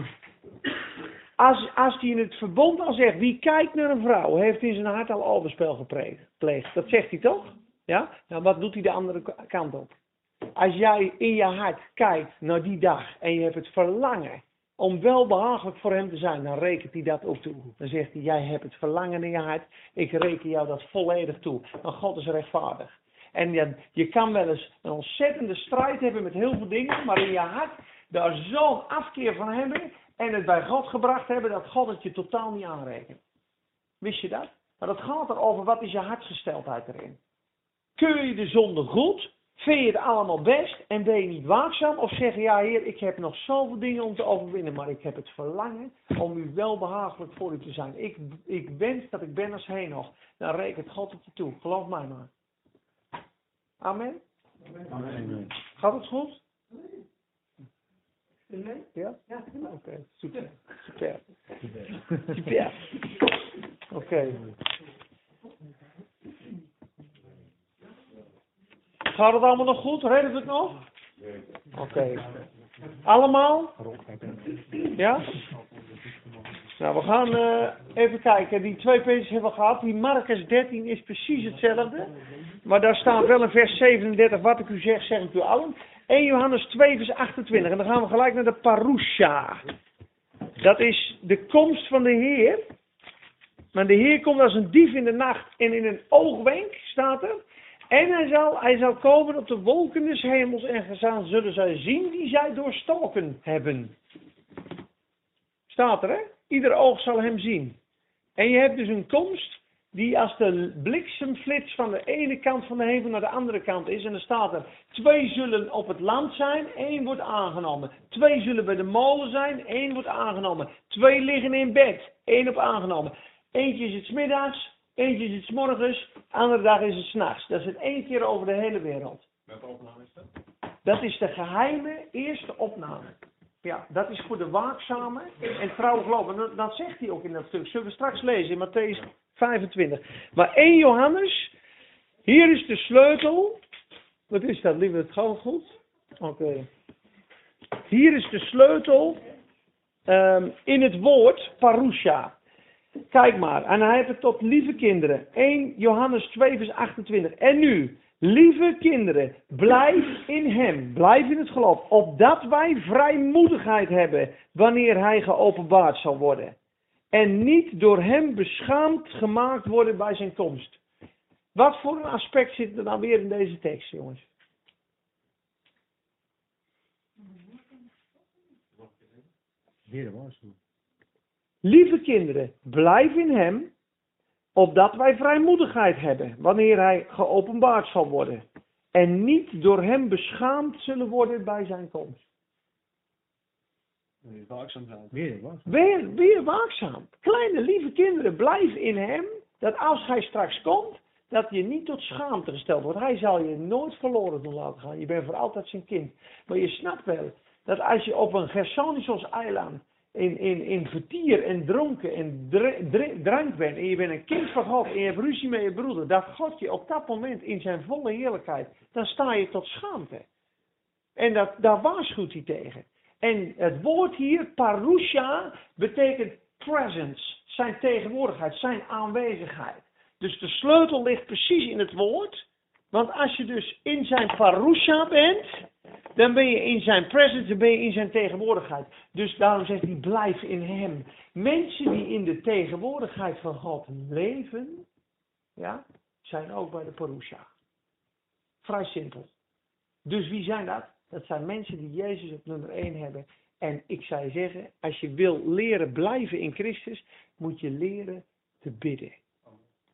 Als, als hij in het verbond al zegt, wie kijkt naar een vrouw, heeft in zijn hart al overspel gepleegd. Dat zegt hij toch? Ja? Nou, wat doet hij de andere kant op? Als jij in je hart kijkt naar die dag en je hebt het verlangen om wel behagelijk voor hem te zijn, dan rekent hij dat ook toe. Dan zegt hij, jij hebt het verlangen in je hart, ik reken jou dat volledig toe. Want God is rechtvaardig. En je, je kan wel eens een ontzettende strijd hebben met heel veel dingen, maar in je hart daar zo'n afkeer van hebben en het bij God gebracht hebben dat God het je totaal niet aanrekent. Wist je dat? Maar dat gaat erover, wat is je hartsgesteldheid erin? Keur je de zonde goed Vind je het allemaal best en ben je niet waakzaam? Of zeg je, ja heer, ik heb nog zoveel dingen om te overwinnen, maar ik heb het verlangen om u wel behagelijk voor u te zijn. Ik, ik wens dat ik ben als heen nog. Dan rekent God het je toe. Geloof mij maar. Amen? Amen. Gaat het goed? Nee? Ja? Ja. Oké, super. Super. Super. Oké. Gaat het allemaal nog goed? Redden we het nog? Oké. Allemaal? Ja? Nou, we gaan uh, even kijken. Die twee pages hebben we gehad. Die Marcus 13 is precies hetzelfde. Maar daar staat wel in vers 37. Wat ik u zeg, zeg ik u allen. 1 Johannes 2 vers 28. En dan gaan we gelijk naar de parusha. Dat is de komst van de Heer. Maar de Heer komt als een dief in de nacht en in een oogwenk, staat er. En hij zal, hij zal komen op de wolken des hemels en gezaan zullen zij zien die zij doorstoken hebben. Staat er, hè? Ieder oog zal hem zien. En je hebt dus een komst die als de bliksemflits van de ene kant van de hemel naar de andere kant is. En dan staat er, twee zullen op het land zijn, één wordt aangenomen. Twee zullen bij de molen zijn, één wordt aangenomen. Twee liggen in bed, één op aangenomen. Eentje is het middags, Eentje is het s morgens, andere dag is het s'nachts. Dat is het één keer over de hele wereld.
Welke opname is dat?
Dat is de geheime eerste opname. Ja, dat is voor de waakzame en trouwe geloven. Dat, dat zegt hij ook in dat stuk. Zullen we straks lezen in Matthäus 25. Maar 1 Johannes, hier is de sleutel. Wat is dat, lieve? Het gaat goed? Oké. Hier is de sleutel um, in het woord parusha. Kijk maar, en hij heeft het tot lieve kinderen. 1 Johannes 2 vers 28. En nu, lieve kinderen, blijf in hem, blijf in het geloof, opdat wij vrijmoedigheid hebben wanneer hij geopenbaard zal worden. En niet door hem beschaamd gemaakt worden bij zijn komst. Wat voor een aspect zit er dan weer in deze tekst, jongens?
Weer waarschuwing.
Lieve kinderen, blijf in hem, opdat wij vrijmoedigheid hebben, wanneer hij geopenbaard zal worden. En niet door hem beschaamd zullen worden bij zijn komst.
Nee, waakzaam zijn.
Weer was.
Weer, weer waakzaam. Kleine lieve kinderen, blijf in hem. Dat als hij straks komt, dat je niet tot schaamte gesteld wordt. Hij zal je nooit verloren doen laten gaan. Je bent voor altijd zijn kind. Maar je snapt wel dat als je op een Gersonisos eiland in, in, in vertier en dronken en dr- dr- drank bent en je bent een kind van God en je hebt ruzie met je broeder, dat God je op dat moment in zijn volle heerlijkheid, dan sta je tot schaamte. En dat, daar waarschuwt hij tegen. En het woord hier, parusha, betekent presence, zijn tegenwoordigheid, zijn aanwezigheid. Dus de sleutel ligt precies in het woord. Want als je dus in zijn parusha bent, dan ben je in zijn presence, dan ben je in zijn tegenwoordigheid. Dus daarom zegt hij, blijf in hem. Mensen die in de tegenwoordigheid van God leven, ja, zijn ook bij de parusha. Vrij simpel. Dus wie zijn dat? Dat zijn mensen die Jezus op nummer 1 hebben. En ik zou je zeggen, als je wil leren blijven in Christus, moet je leren te bidden.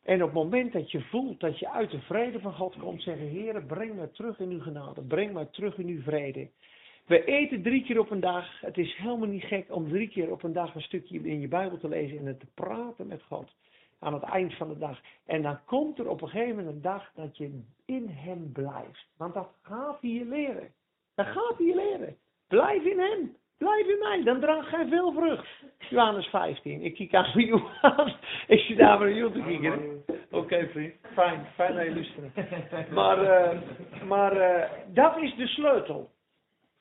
En op het moment dat je voelt dat je uit de vrede van God komt, zeggen, Heer, breng mij terug in uw genade, breng mij terug in uw vrede. We eten drie keer op een dag. Het is helemaal niet gek om drie keer op een dag een stukje in je Bijbel te lezen en te praten met God. Aan het eind van de dag. En dan komt er op een gegeven moment een dag dat je in hem blijft. Want dat gaat hij je leren. Dat gaat hij je leren. Blijf in hem. Blijf in mij. Dan draagt gij veel vrucht. Johannes 15. Ik kijk aan jou aan. Ik zit daar naar jou te kijken. Oké vriend. Fijn. Fijn dat je. Maar, eh, maar eh, dat is de sleutel.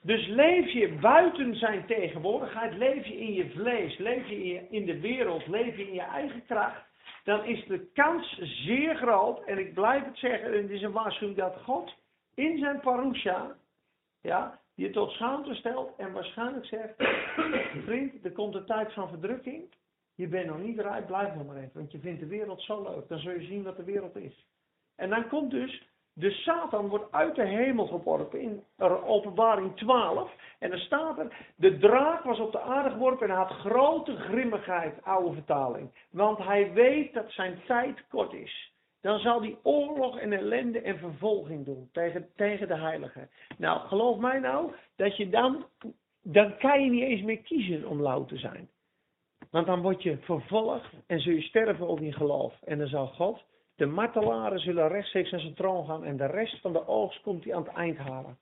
Dus leef je buiten zijn tegenwoordigheid, leef je in je vlees, leef je in, je- in de wereld, leef je in je eigen kracht, dan is de kans zeer groot, en ik blijf het zeggen, en het is een waarschuwing dat God in zijn parusha, ja, je tot schaamte stelt en waarschijnlijk zegt, vriend, er komt een tijd van verdrukking, je bent nog niet rijp, blijf nog maar even, want je vindt de wereld zo leuk, dan zul je zien wat de wereld is. En dan komt dus de Satan wordt uit de hemel geworpen in openbaring 12. En dan staat er, de draak was op de aarde geworpen en had grote grimmigheid, oude vertaling. Want hij weet dat zijn tijd kort is. Dan zal hij oorlog en ellende en vervolging doen tegen, tegen de heiligen. Nou, geloof mij nou, dat je dan, dan kan je niet eens meer kiezen om lauw te zijn. Want dan word je vervolgd en zul je sterven op je geloof. En dan zal God de martelaren zullen rechtstreeks naar zijn troon gaan en de rest van de oogst komt hij aan het eind halen.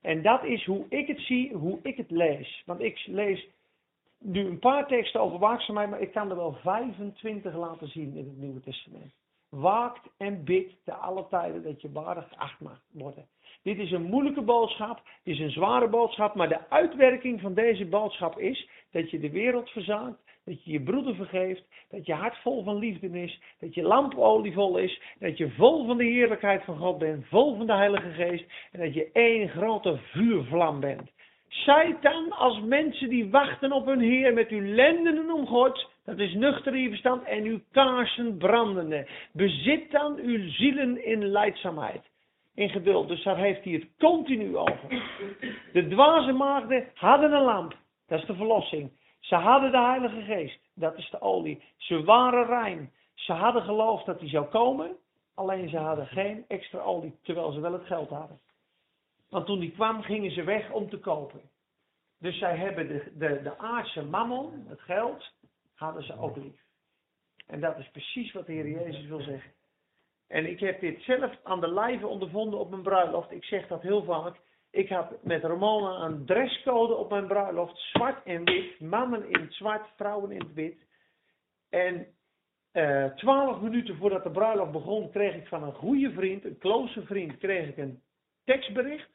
En dat is hoe ik het zie, hoe ik het lees. Want ik lees nu een paar teksten over waakzaamheid, maar ik kan er wel 25 laten zien in het Nieuwe Testament. Waakt en bid te alle tijden dat je waardig geacht mag worden. Dit is een moeilijke boodschap, dit is een zware boodschap, maar de uitwerking van deze boodschap is dat je de wereld verzaakt, dat je je broeder vergeeft, dat je hart vol van liefde is, dat je lamp olievol is, dat je vol van de heerlijkheid van God bent, vol van de Heilige Geest en dat je één grote vuurvlam bent. Zijt dan als mensen die wachten op hun Heer met uw lendenen om God, dat is nuchter in verstand, en uw kaarsen brandende. Bezit dan uw zielen in leidzaamheid, in geduld. Dus daar heeft hij het continu over. De dwaze maagden hadden een lamp, dat is de verlossing. Ze hadden de Heilige Geest, dat is de olie. Ze waren rein. Ze hadden geloofd dat hij zou komen, alleen ze hadden geen extra olie, terwijl ze wel het geld hadden. Want toen die kwam, gingen ze weg om te kopen. Dus zij hebben de, de, de aardse mammon, het geld, hadden ze ook lief. En dat is precies wat de Heer Jezus wil zeggen. En ik heb dit zelf aan de lijve ondervonden op mijn bruiloft. Ik zeg dat heel vaak. Ik had met Ramona een dresscode op mijn bruiloft. Zwart en wit. Mannen in het zwart, vrouwen in het wit. En eh, twaalf minuten voordat de bruiloft begon, kreeg ik van een goede vriend, een close vriend, kreeg ik een tekstbericht.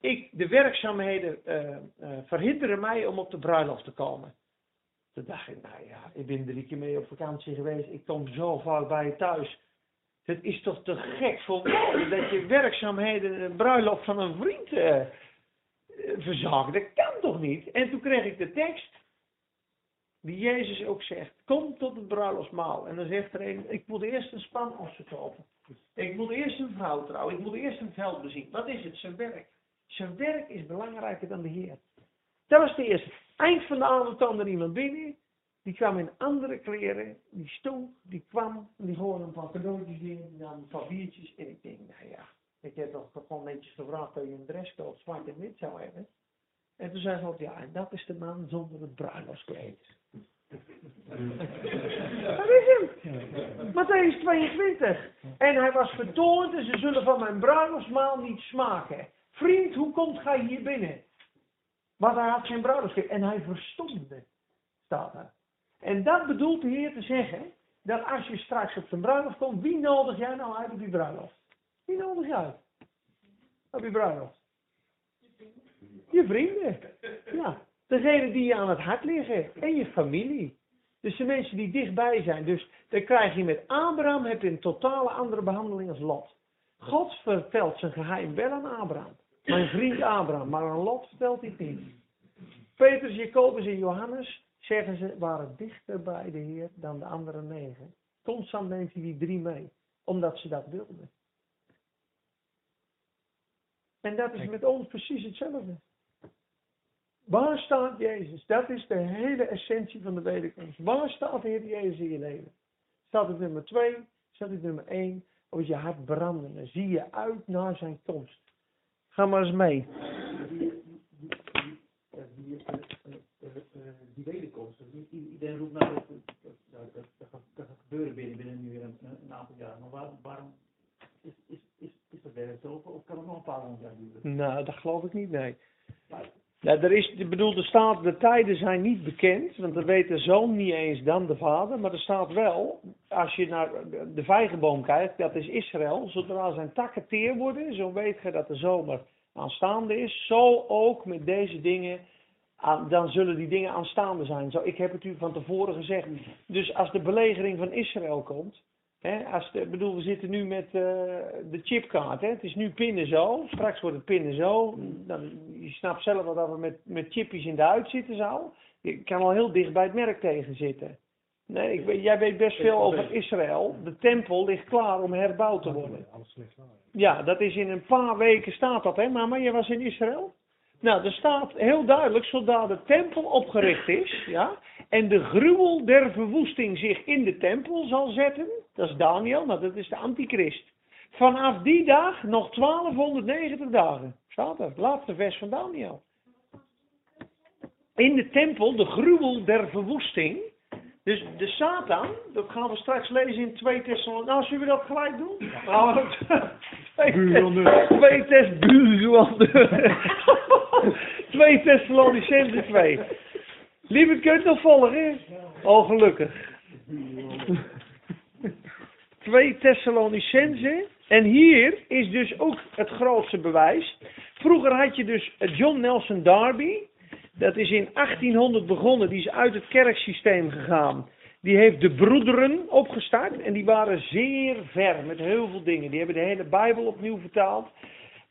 Ik, de werkzaamheden eh, eh, verhinderen mij om op de bruiloft te komen. Toen dacht ik, nou ja, ik ben drie keer mee op vakantie geweest. Ik kom zo vaak bij je thuis. Het is toch te gek voor dat je werkzaamheden een bruiloft van een vriend eh. Dat kan toch niet? En toen kreeg ik de tekst. Die Jezus ook zegt. Kom tot het bruiloftsmaal. En dan zegt er een, ik moet eerst een span ossen kopen. Ik moet eerst een vrouw trouwen. Ik moet eerst een veld bezien. Wat is het? Zijn werk. Zijn werk is belangrijker dan de Heer. Dat was de eerste. Eind van de avond kwam er iemand binnen. Die kwam in andere kleren. Die stonk. Die kwam. En die gooide een paar cadeautjes in. Die nam een paar biertjes. En ik denk, nou ja. Ik heb toch gewoon netjes gevraagd dat je een dresscode zwart en wit zou hebben. En toen zei God, ja, en dat is de man zonder het bruiloftskleed. dat is hem. Matthäus 22. En hij was vertoond en ze zullen van mijn bruiloftsmaal niet smaken. Vriend, hoe komt gij hier binnen? Maar hij had geen bruiloftskleed. En hij verstomde, staat er. En dat bedoelt de Heer te zeggen, dat als je straks op zijn bruiloft komt, wie nodig jij nou uit op die bruiloft? Wie nodig jij uit? Op die bruiloft? Je vrienden. Ja. Degene die je aan het hart liggen. En je familie. Dus de mensen die dichtbij zijn. Dus dan krijg je met Abraham heb je een totale andere behandeling als Lot. God vertelt zijn geheim wel aan Abraham. Mijn vriend Abraham. Maar aan Lot vertelt hij het niet. Petrus, Jacobus en Johannes, zeggen ze, waren dichter bij de Heer dan de andere negen. Constant neemt hij die drie mee. Omdat ze dat wilden. En dat is met ons precies hetzelfde. Waar staat Jezus? Dat is de hele essentie van de wederkomst. Waar staat de Heer Jezus in je leven? Staat het nummer twee? Staat het nummer één? Of is je hart branden? En zie je uit naar zijn komst? Ga maar eens mee.
Die, wederkomst. Iedereen roept nou dat dat, gaat, gebeuren binnen, binnen nu een, een aantal jaar. Maar waarom, waarom is, is, is, is dat werk zo? Of kan het nog een paar honderd jaar duren?
Nou, dat geloof ik niet, nee. Ja, er is, ik bedoel, staat, de tijden zijn niet bekend, want dat weet de zoon niet eens dan de vader. Maar er staat wel, als je naar de vijgenboom kijkt, dat is Israël. Zodra zijn takken teer worden, zo weet je dat de zomer aanstaande is. Zo ook met deze dingen, dan zullen die dingen aanstaande zijn. Zo, ik heb het u van tevoren gezegd. Dus als de belegering van Israël komt, Als de, ik bedoel, we zitten nu met eh, de chipkaart. Hè. Het is nu pinnen zo. Straks wordt het pinnen zo. Dan, je snapt zelf wel dat we met, met chipjes in de huid zitten zo. Je kan al heel dicht bij het merk tegen zitten. Nee, ik, weet- jij weet best veel over Israël. De tempel ligt klaar om herbouwd te worden.
Alles slecht klaar.
Ja, dat is in een paar weken staat dat, hè mama? Jij was in Israël? Nou, er staat heel duidelijk, zodra de tempel opgericht is, ja, en de gruwel der verwoesting zich in de tempel zal zetten, dat is Daniel, nou dat is de antichrist. Vanaf die dag nog 1290 dagen, staat er, laatste vers van Daniel. In de tempel, de gruwel der verwoesting, dus de Satan, dat gaan we straks lezen in 2 Thessalonicenzen. Nou, zullen we dat gelijk doen? Nou, 2
Buurjongen.
2 Thess buurjongen. 2 Thessalonicenzen 2. Lieve, kun je het nog volgen? Oh, gelukkig. 2 Thessalonicenzen. En hier is dus ook het grootste bewijs. Vroeger had je dus John Nelson Darby. Dat is in 1800 begonnen. Die is uit het kerksysteem gegaan. Die heeft de broederen opgestart. En die waren zeer ver met heel veel dingen. Die hebben de hele Bijbel opnieuw vertaald.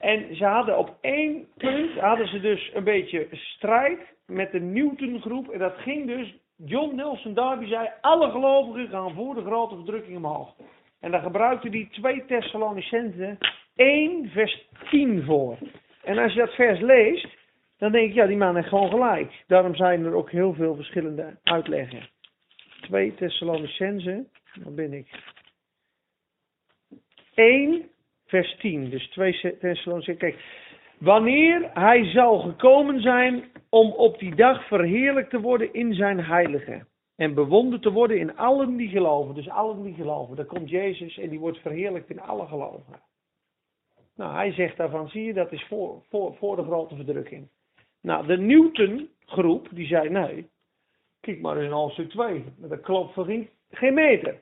En ze hadden op één punt, hadden ze dus een beetje strijd met de Newton groep. En dat ging dus, John Nelson Darby zei, alle gelovigen gaan voor de grote verdrukking omhoog. En daar gebruikte hij 2 Thessalonicenzen 1 vers 10 voor. En als je dat vers leest, dan denk ik, ja, die man heeft gewoon gelijk. Daarom zijn er ook heel veel verschillende uitleggen. 2 Thessalonicenzen, waar ben ik? 1 vers 10. Dus 2 Thessalonicenzen. Kijk, wanneer hij zal gekomen zijn om op die dag verheerlijkt te worden in zijn heilige. En bewonderd te worden in allen die geloven. Dus allen die geloven. Dan komt Jezus en die wordt verheerlijkt in alle gelovigen. Nou, hij zegt daarvan, zie je, dat is voor, voor, voor de grote verdrukking. Nou, de Newton groep, die zei, nee, kijk maar eens in hoofdstuk 2. Dat klopt voor geen, geen meter.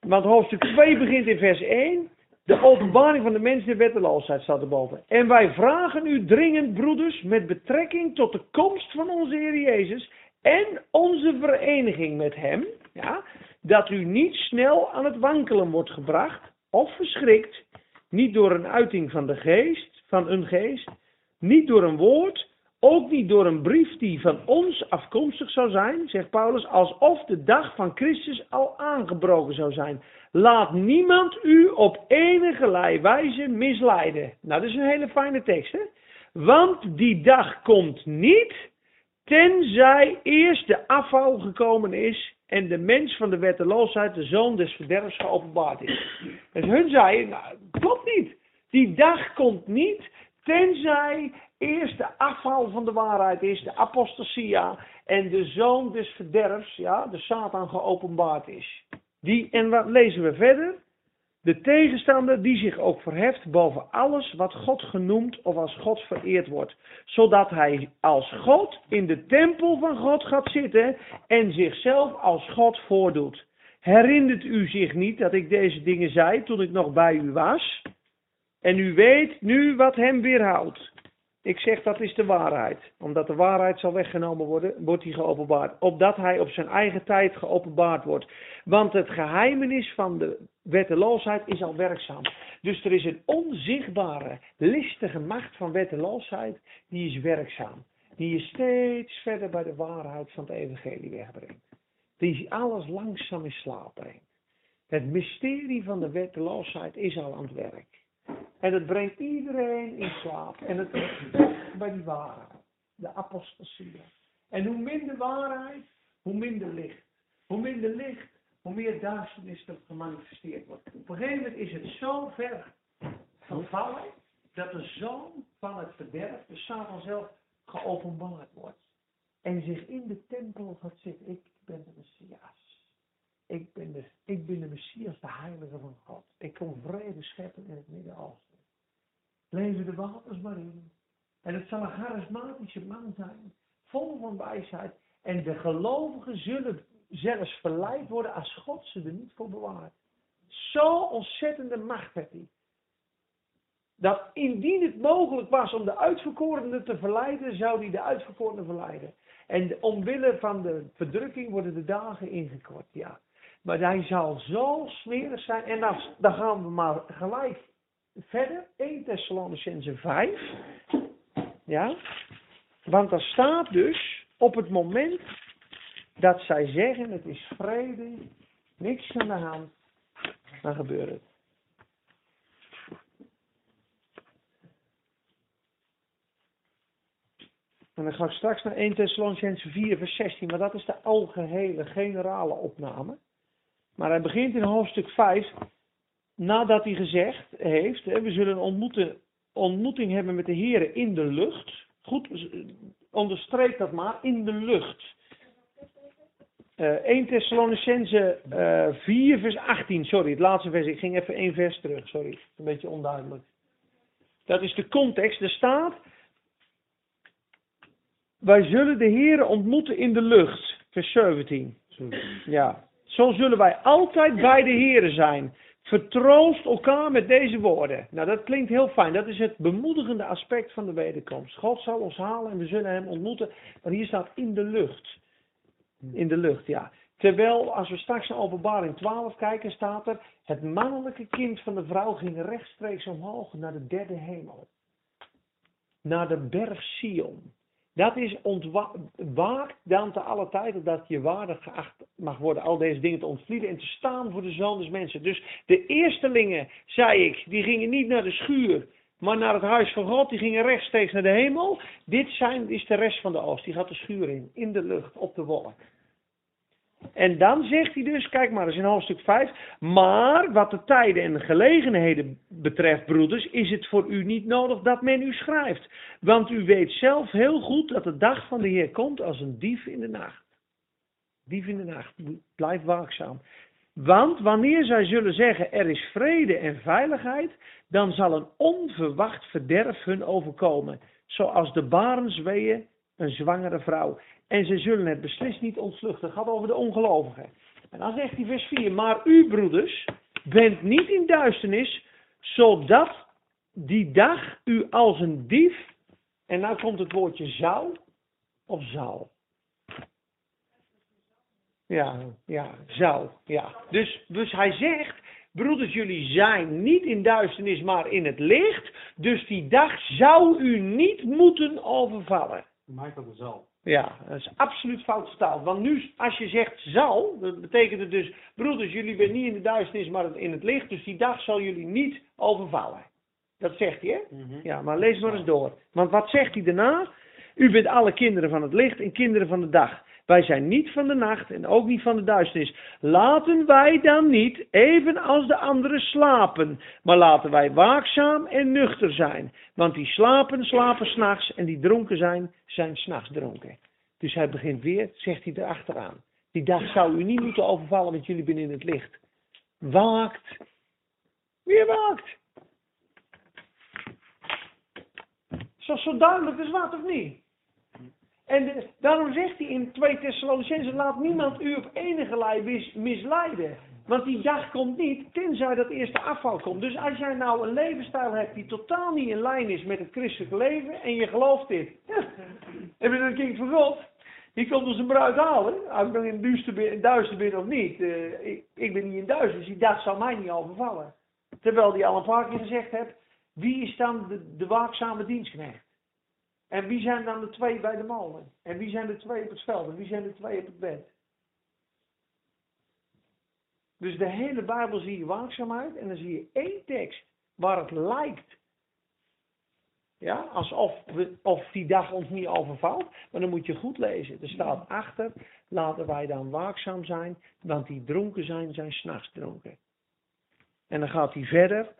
Want hoofdstuk 2 begint in vers 1. De openbaring van de mens de wetteloosheid staat erboven. En wij vragen u dringend, broeders, met betrekking tot de komst van onze Heer Jezus en onze vereniging met Hem, ja, dat u niet snel aan het wankelen wordt gebracht of verschrikt, niet door een uiting van de geest, van een geest, niet door een woord, ook niet door een brief die van ons afkomstig zou zijn, zegt Paulus, alsof de dag van Christus al aangebroken zou zijn. Laat niemand u op enige wijze misleiden. Nou, dat is een hele fijne tekst, hè? Want die dag komt niet, tenzij eerst de afval gekomen is en de mens van de wetteloosheid, de zoon des verderfs, geopenbaard is. Dus hun zeiden, nou, klopt niet. Die dag komt niet, Tenzij eerst de afval van de waarheid is, de apostasia, en de zoon des verderfs, ja, de Satan geopenbaard is. Die, en wat lezen we verder? De tegenstander die zich ook verheft boven alles wat God genoemd of als God vereerd wordt. Zodat hij als God in de tempel van God gaat zitten en zichzelf als God voordoet. Herinnert u zich niet dat ik deze dingen zei toen ik nog bij u was? En u weet nu wat hem weerhoudt. Ik zeg dat is de waarheid. Omdat de waarheid zal weggenomen worden, wordt hij geopenbaard. Opdat hij op zijn eigen tijd geopenbaard wordt. Want het geheimenis van de wetteloosheid is al werkzaam. Dus er is een onzichtbare, listige macht van wetteloosheid, die is werkzaam. Die je steeds verder bij de waarheid van het evangelie wegbrengt. Die alles langzaam in slaap brengt. Het mysterie van de wetteloosheid is al aan het werk. En het brengt iedereen in slaap. En het weg bij die waarheid. De apostasie. En hoe minder waarheid, hoe minder licht. Hoe minder licht, hoe meer duisternis er gemanifesteerd wordt. Op een gegeven moment is het zo ver vervallen dat de zoon van het verderf, de Satan zelf, geopenbaard wordt. En zich in de tempel gaat zitten. Ik ben de Messias. Ik ben de, ik ben de Messias, de heilige van God. Ik kom vrede scheppen in het Midden-Oosten. Leven de waters maar in. En het zal een charismatische man zijn, vol van wijsheid. En de gelovigen zullen zelfs verleid worden als God ze er niet voor bewaart. Zo ontzettende macht heeft hij. Dat indien het mogelijk was om de uitverkorenen te verleiden, zou hij de uitverkorenen verleiden. En omwille van de verdrukking worden de dagen ingekort, ja. Maar hij zal zo smerig zijn. En dan, dan gaan we maar gelijk verder. 1 Thessalonicense 5. Ja. Want er staat dus op het moment dat zij zeggen het is vrede, niks aan de hand, dan gebeurt het. En dan ga ik straks naar 1 Thessalonicense 4 vers 16, maar dat is de algehele generale opname. Maar hij begint in hoofdstuk 5, nadat hij gezegd heeft, we zullen ontmoeten, ontmoeting hebben met de Heer in de lucht. Goed, onderstreep dat maar, in de lucht. Uh, 1 Thessalonicense uh, 4 vers 18, sorry, het laatste vers, ik ging even één vers terug, sorry, een beetje onduidelijk. Dat is de context, er staat, wij zullen de Heer ontmoeten in de lucht, vers 17. Ja. Zo zullen wij altijd bij de Heeren zijn. Vertroost elkaar met deze woorden. Nou, dat klinkt heel fijn. Dat is het bemoedigende aspect van de wederkomst. God zal ons halen en we zullen hem ontmoeten. Maar hier staat in de lucht. In de lucht, ja. Terwijl, als we straks naar openbaring 12 kijken, staat er... Het mannelijke kind van de vrouw ging rechtstreeks omhoog naar de derde hemel. Naar de berg Sion. Dat is ontwaakt dan te alle tijden dat je waardig geacht mag worden al deze dingen te ontvlieden en te staan voor de zoon mensen. Dus de eerstelingen, zei ik, die gingen niet naar de schuur, maar naar het huis van God. Die gingen rechtstreeks naar de hemel. Dit zijn, is de rest van de oost. Die gaat de schuur in, in de lucht, op de wolk. En dan zegt hij dus, kijk maar eens in hoofdstuk 5. Maar wat de tijden en de gelegenheden betreft, broeders, is het voor u niet nodig dat men u schrijft. Want u weet zelf heel goed dat de dag van de Heer komt als een dief in de nacht. Dief in de nacht. Blijf waakzaam. Want wanneer zij zullen zeggen er is vrede en veiligheid, dan zal een onverwacht verderf hun overkomen. Zoals de barensweeën een zwangere vrouw. En ze zullen het beslist niet ontvluchten. Het gaat over de ongelovigen. En dan zegt hij vers 4. Maar u broeders, bent niet in duisternis, zodat die dag u als een dief. En nou komt het woordje zou of zal. Ja, ja, zou. Ja. Dus, dus hij zegt, broeders, jullie zijn niet in duisternis, maar in het licht. Dus die dag zou u niet moeten overvallen.
Michael de Zal.
Ja, dat is absoluut fout vertaald. Want nu, als je zegt zal, dat betekent het dus, broeders, jullie zijn niet in de duisternis, maar in het licht. Dus die dag zal jullie niet overvallen. Dat zegt hij, hè?
Mhm.
Ja, maar lees maar eens door. Want wat zegt hij daarna? U bent alle kinderen van het licht en kinderen van de dag. Wij zijn niet van de nacht en ook niet van de duisternis. Laten wij dan niet, even als de anderen, slapen, maar laten wij waakzaam en nuchter zijn. Want die slapen, slapen s'nachts en die dronken zijn, zijn s'nachts dronken. Dus hij begint weer, zegt hij erachteraan. Die dag zou u niet moeten overvallen, want jullie zijn in het licht. Waakt. Wie waakt? Is dat zo duidelijk als wat of niet? En daarom zegt hij in 2 Thessalonicenzen, laat niemand u op enige mis- misleiden. Want die dag komt niet, tenzij dat eerste afval komt. Dus als jij nou een levensstijl hebt die totaal niet in lijn is met het christelijke leven en je gelooft dit. Ben je een kind van God. Die komt ons een bruid halen. Of ik dan in in duister ben of niet. Eh, ik, ik ben niet in duister, dus die dag zal mij niet overvallen. Terwijl die al een paar keer gezegd heeft, wie is dan de, de waakzame dienstknecht? En wie zijn dan de twee bij de molen? En wie zijn de twee op het veld? En wie zijn de twee op het bed? Dus de hele Bijbel zie je waakzaamheid en dan zie je één tekst waar het lijkt. Ja, alsof we, of die dag ons niet overvalt. Maar dan moet je goed lezen. Er staat achter, laten wij dan waakzaam zijn, want die dronken zijn, zijn s'nachts dronken. En dan gaat hij verder.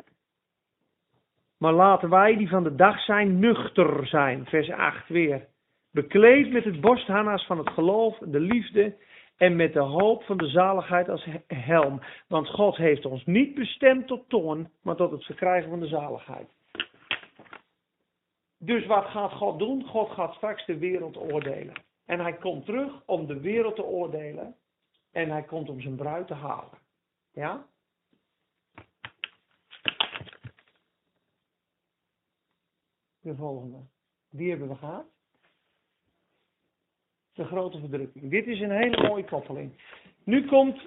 Maar laten wij die van de dag zijn, nuchter zijn. Vers 8 weer. Bekleed met het borstharnas van het geloof, de liefde en met de hoop van de zaligheid als he- helm. Want God heeft ons niet bestemd tot toorn, maar tot het verkrijgen van de zaligheid. Dus wat gaat God doen? God gaat straks de wereld oordelen. En hij komt terug om de wereld te oordelen. En hij komt om zijn bruid te halen. Ja? De volgende. Die hebben we gehad. De grote verdrukking. Dit is een hele mooie koppeling. Nu komt,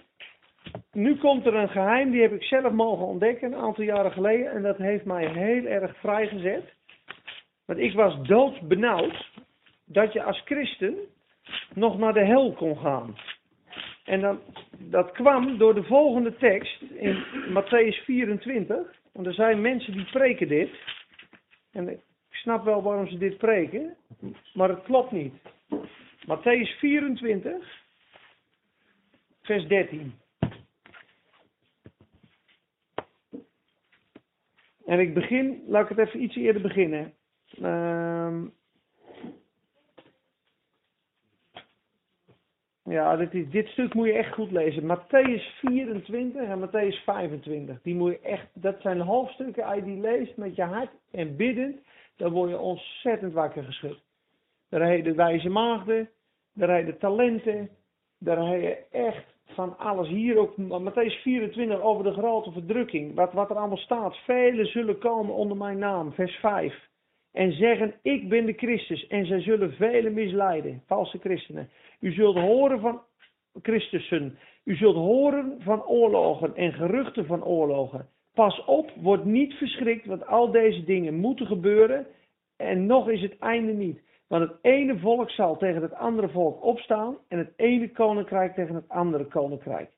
nu komt er een geheim, die heb ik zelf mogen ontdekken een aantal jaren geleden. En dat heeft mij heel erg vrijgezet. Want ik was doodbenauwd dat je als christen nog naar de hel kon gaan. En dan, dat kwam door de volgende tekst in Matthäus 24. Want er zijn mensen die preken dit. En snap wel waarom ze dit preken, maar het klopt niet. Matthäus 24, vers 13. En ik begin, laat ik het even iets eerder beginnen. Ehm, ja, dit, dit stuk moet je echt goed lezen. Matthäus 24 en Matthäus 25. Die moet je echt, dat zijn hoofdstukken, als je die leest met je hart en biddend, dan word je ontzettend wakker geschud. Daar heb je wijze maagden, daar heb je talenten, daar heb je echt van alles. Hier ook Matthäus 24 over de grote verdrukking. Wat, wat er allemaal staat. Velen zullen komen onder mijn naam. Vers 5. En zeggen, ik ben de Christus. En zij zullen velen misleiden. Valse christenen. U zult horen van Christussen. U zult horen van oorlogen en geruchten van oorlogen. Pas op, word niet verschrikt, want al deze dingen moeten gebeuren. En nog is het einde niet. Want het ene volk zal tegen het andere volk opstaan en het ene koninkrijk tegen het andere koninkrijk.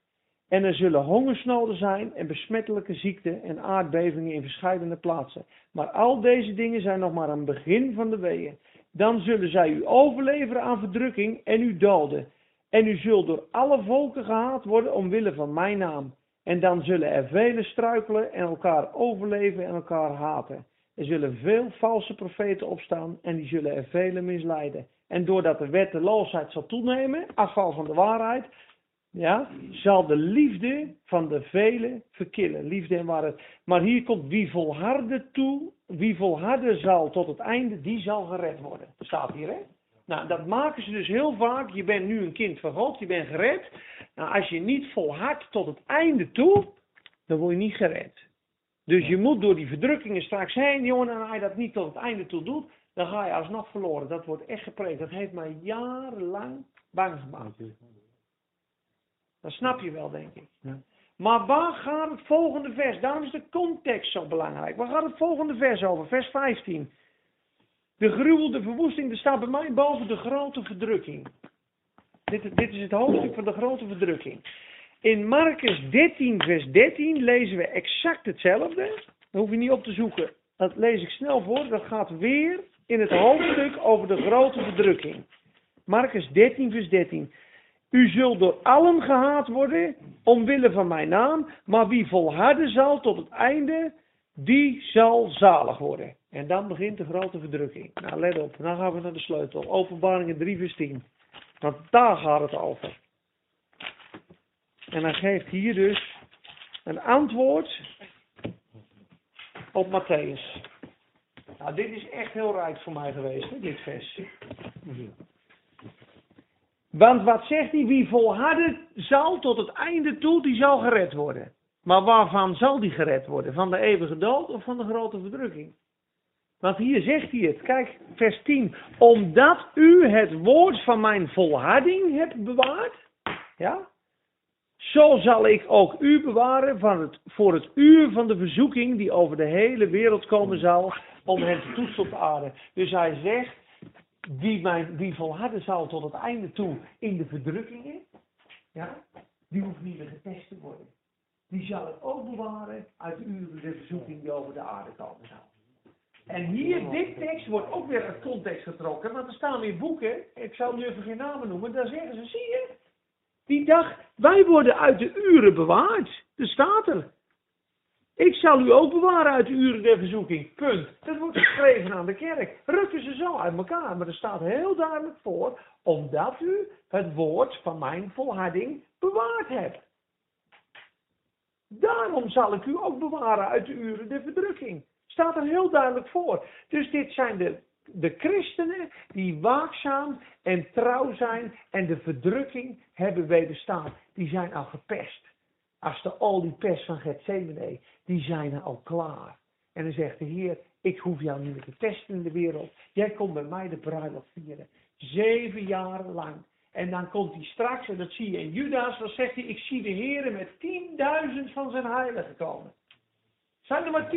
En er zullen hongersnoden zijn en besmettelijke ziekten en aardbevingen in verschillende plaatsen. Maar al deze dingen zijn nog maar een begin van de weeën. Dan zullen zij u overleveren aan verdrukking en u doden. En u zult door alle volken gehaat worden omwille van mijn naam. En dan zullen er velen struikelen en elkaar overleven en elkaar haten. Er zullen veel valse profeten opstaan en die zullen er velen misleiden. En doordat de wetteloosheid zal toenemen, afval van de waarheid, ja, zal de liefde van de velen verkillen. Liefde en waarheid. Maar hier komt wie volharden toe, wie volharden zal tot het einde, die zal gered worden. Staat hier, hè? Nou, dat maken ze dus heel vaak. Je bent nu een kind van God, je bent gered. Nou, als je niet volhardt tot het einde toe, dan word je niet gered. Dus je moet door die verdrukkingen straks heen, jongen, en als je dat niet tot het einde toe doet, dan ga je alsnog verloren. Dat wordt echt gepreekt. Dat heeft mij jarenlang bang gemaakt. Dat snap je wel, denk ik. Maar waar gaat het volgende vers? Daarom is de context zo belangrijk. Waar gaat het volgende vers over? Vers 15. De gruwel, de verwoesting, er staat bij mij boven de grote verdrukking. Dit, dit is het hoofdstuk van de grote verdrukking. In Marcus 13, vers 13 lezen we exact hetzelfde. Dat hoef je niet op te zoeken. Dat lees ik snel voor. Dat gaat weer in het hoofdstuk over de grote verdrukking. Marcus 13, vers 13. U zult door allen gehaat worden, omwille van mijn naam, maar wie volharden zal tot het einde, die zal zalig worden. En dan begint de grote verdrukking. Nou, let op, dan gaan we naar de sleutel. Openbaringen 3, vers 10. Want daar gaat het over. En hij geeft hier dus een antwoord op Matthäus. Nou, dit is echt heel rijk voor mij geweest, hè, dit vers. Want wat zegt hij? Wie volharden zal tot het einde toe, die zal gered worden. Maar waarvan zal die gered worden? Van de eeuwige dood of van de grote verdrukking? Want hier zegt hij het. Kijk, vers 10. Omdat u het woord van mijn volharding hebt bewaard. Ja. Zo zal ik ook u bewaren van het, voor het uur van de verzoeking die over de hele wereld komen zal. Om hen te toetsen op de aarde. Dus hij zegt. Wie, mijn, wie volharden zal tot het einde toe in de verdrukkingen. Ja. Die hoeft niet meer getest te worden. Die zal ik ook bewaren uit de uren de verzoeking die over de aarde komen zal. En hier, dit tekst wordt ook weer uit context getrokken, want er staan weer boeken, ik zal nu even geen namen noemen, daar zeggen ze, zie je, die dag, wij worden uit de uren bewaard. Er staat er. Ik zal u ook bewaren uit de uren der verzoeking. Punt. Dat wordt geschreven aan de kerk. Rukken ze zo uit elkaar, maar er staat heel duidelijk voor, omdat u het woord van mijn volharding bewaard hebt. Daarom zal ik u ook bewaren uit de uren der verdrukking. Staat er heel duidelijk voor. Dus dit zijn de, de christenen die waakzaam en trouw zijn en de verdrukking hebben wederstaan. Die zijn al gepest. Als de oliepest van Gethsemane, die zijn al klaar. En dan zegt de Heer, ik hoef jou niet meer te testen in de wereld. Jij komt bij mij de bruiloft vieren. Zeven jaar lang. En dan komt hij straks, en dat zie je in Judas, dan zegt hij, ik zie de Heer met tienduizend van zijn heiligen komen. Zijn er maar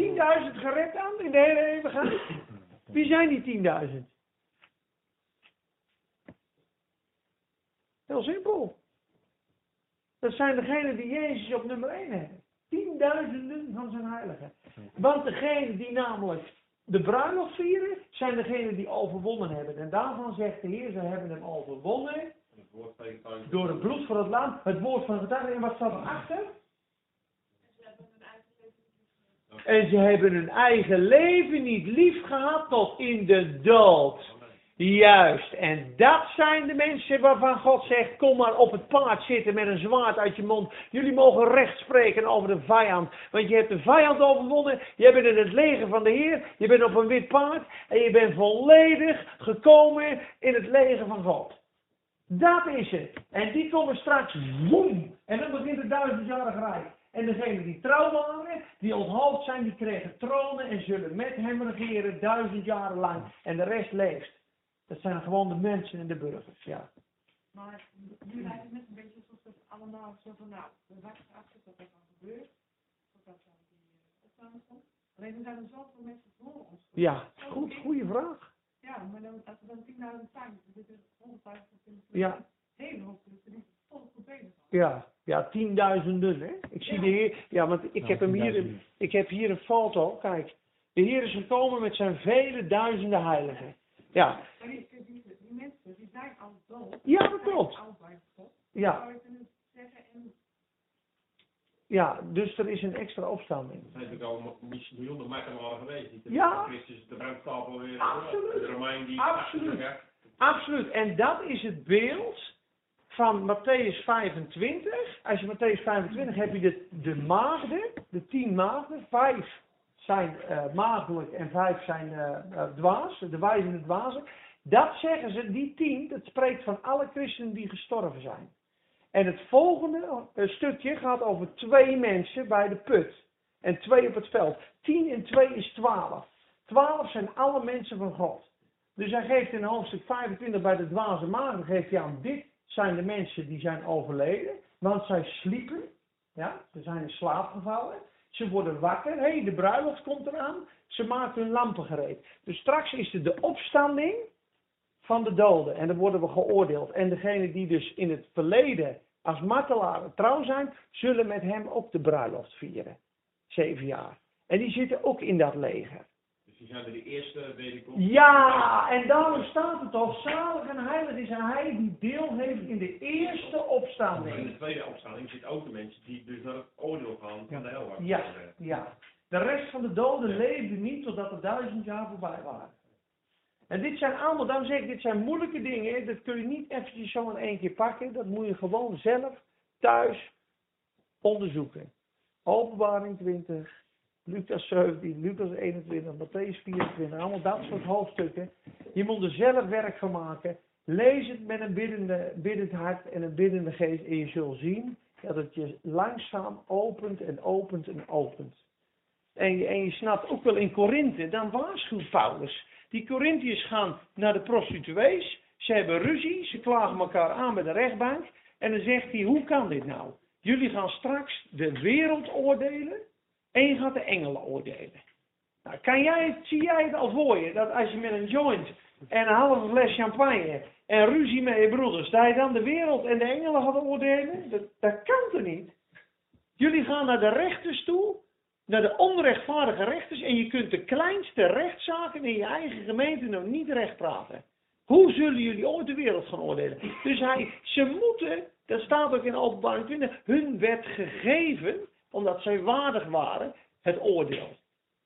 10.000 gered aan in de hele eeuwigheid? Wie zijn die 10.000? Heel simpel. Dat zijn degenen die Jezus op nummer 1 hebben. Tienduizenden van zijn heiligen. Want degenen die namelijk de bruiloft vieren, zijn degenen die overwonnen hebben. En daarvan zegt de Heer, ze hebben hem overwonnen. Door het bloed van het lam, het woord van het getuige. En wat staat erachter? En ze hebben hun eigen leven niet lief gehad tot in de dood. Juist. En dat zijn de mensen waarvan God zegt: Kom maar op het paard zitten met een zwaard uit je mond. Jullie mogen recht spreken over de vijand. Want je hebt de vijand overwonnen. Je bent in het leger van de Heer. Je bent op een wit paard. En je bent volledig gekomen in het leger van God. Dat is het. En die komen straks. Boem. En dan begint het duizendjarig rijk. En degenen die trouw waren, die onthoofd zijn, die kregen tronen en zullen met hem regeren duizend jaren lang. En de rest leeft. Dat zijn gewoon de mensen en de burgers, ja.
Maar nu lijkt het net een beetje alsof het allemaal zo van, nou, we wachten af tot dat dan gebeurt. Totdat dan die uh, opname komt. Alleen er zijn er zoveel mensen voor ons.
Ja, goed, goede vraag.
Ja, maar dan, als er dan 10.000 zijn, zitten er 150
Ja.
hele hoop
Ja, ja, tienduizenden, hè. Ik zie de Heer, ja, want ik heb hem hier, ik heb hier een foto, kijk. De Heer is gekomen met zijn vele duizenden heiligen. Ja,
Maar die, die, die, mensen, die zijn al dood.
Ja, dat klopt.
al bij God.
ja,
Zou je kunnen zeggen, en
ja, dus er is een extra opstanding.
Er zijn natuurlijk al miljoenen martelaren geweest. Die
Ja.
Christus de brandstapel weer.
Absoluut.
De Romein die.
Absoluut.
Ja.
Absoluut. En dat is het beeld van Matthäus 25. Als je Matthäus 25 heb je de, de maagden, de tien maagden. Vijf zijn eh maagdelijk en vijf zijn eh eh, dwaas, de wijzen en de dwazen. Dat zeggen ze, die tien, dat spreekt van alle christenen die gestorven zijn. En het volgende stukje gaat over twee mensen bij de put. En twee op het veld. Tien en twee is twaalf. Twaalf zijn alle mensen van God. Dus hij geeft in hoofdstuk 25 bij de dwaze maagden, geeft hij aan, dit zijn de mensen die zijn overleden, want zij sliepen, ja, ze zijn in slaap gevallen, ze worden wakker, hé, hey, de bruiloft komt eraan, ze maken hun lampen gereed. Dus straks is er de opstanding van de doden en dan worden we geoordeeld. En degenen die dus in het verleden als martelaren trouw zijn, zullen met hem ook de bruiloft vieren. Zeven jaar. En die zitten ook in dat leger.
Dus die zijn er de eerste wederkomst.
Ja, en daarom staat het toch, zalig en heilig is hij die deel heeft in de eerste
Maar in
opstanding.
de tweede opstanding zitten ook de mensen die dus naar het oordeel gaan van de hel.
Ja, ja. De rest van de doden leefde niet totdat er duizend jaar voorbij waren. En dit zijn allemaal, daarom zeg ik, dit zijn moeilijke dingen. Dat kun je niet eventjes zo in één keer pakken. Dat moet je gewoon zelf thuis onderzoeken. Openbaring 20, Lucas 17, Lucas 21, Matthäus 24, allemaal dat soort hoofdstukken. Je moet er zelf werk van maken. Lees het met een biddende, biddend hart en een biddende geest. En je zult zien dat het je langzaam opent en opent en opent. En je, en je snapt ook wel in Korinthe, dan waarschuwt Paulus. Die Corinthiërs gaan naar de prostituees. Ze hebben ruzie, ze klagen elkaar aan bij de rechtbank. En dan zegt hij, hoe kan dit nou? Jullie gaan straks de wereld oordelen je gaat de engelen oordelen. Nou, kan jij zie jij het al voor je, dat als je met een joint en een halve fles champagne en ruzie met je broeders, dat je dan de wereld en de engelen gaat oordelen? Dat, kan toch niet? Jullie gaan naar de rechters toe, naar de onrechtvaardige rechters en je kunt de kleinste rechtszaken in je eigen gemeente nog niet recht praten. Hoe zullen jullie ooit de wereld gaan oordelen? Dus hij, ze moeten, dat staat ook in openbaring 20, hun werd gegeven, omdat zij waardig waren, het oordeel.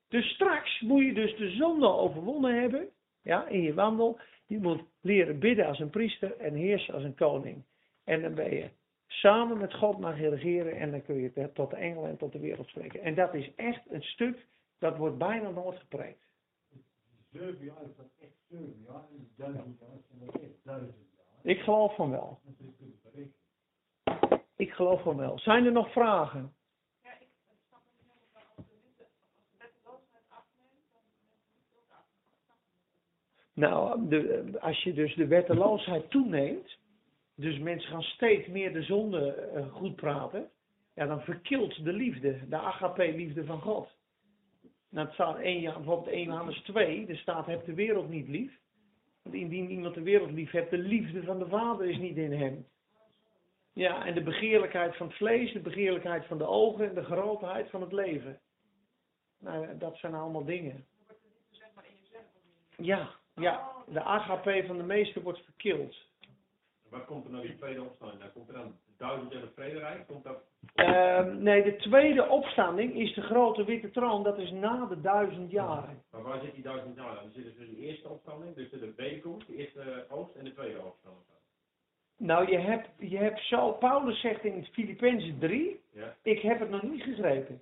Dus straks moet je dus de zonde overwonnen hebben, ja, in je wandel. Je moet leren bidden als een priester en heersen als een koning. En dan ben je samen met God mag je regeren en dan kun je tot de engelen en tot de wereld spreken. En dat is echt een stuk, dat wordt bijna nooit gepreekt.
Zeven jaar is dat echt zeven jaar. En duizend jaar zijn dat echt duizend jaar.
Ik geloof van wel. Ik geloof van wel. Zijn er nog vragen?
Ja, ik eh, snap het niet helemaal als de liefde, als de wetteloosheid afneemt, dan neemt de liefde ook af. Ik snap het niet.
Nou, als je dus de wetteloosheid toeneemt, dus mensen gaan steeds meer de zonde eh, goed praten, ja, dan verkilt de liefde, de agape-liefde van God. Nou, het staat 1, Johan- bijvoorbeeld 1 Johannes 2, er staat heb de wereld niet lief. Want indien iemand de wereld lief hebt, de liefde van de Vader is niet in hem. Ja, en de begeerlijkheid van het vlees, de begeerlijkheid van de ogen en de grootheid van het leven. Nou, dat zijn allemaal dingen. Ja, ja, de agape van de meester wordt verkild.
Wat komt er nou die tweede opstanding? Nou, komt er dan de duizend jaar vrederijk? Komt dat...
Ehm, nee, de tweede opstanding is de grote witte troon. Dat is na de duizend jaren.
Maar waar zit die duizend jaar dan? Er zit dus de eerste opstanding, dus de wederkomst, de eerste oogst en de tweede opstanding.
Nou, je hebt, je hebt zo, Paulus zegt in Filippenzen 3,
Ja?
ik heb het nog niet gegrepen.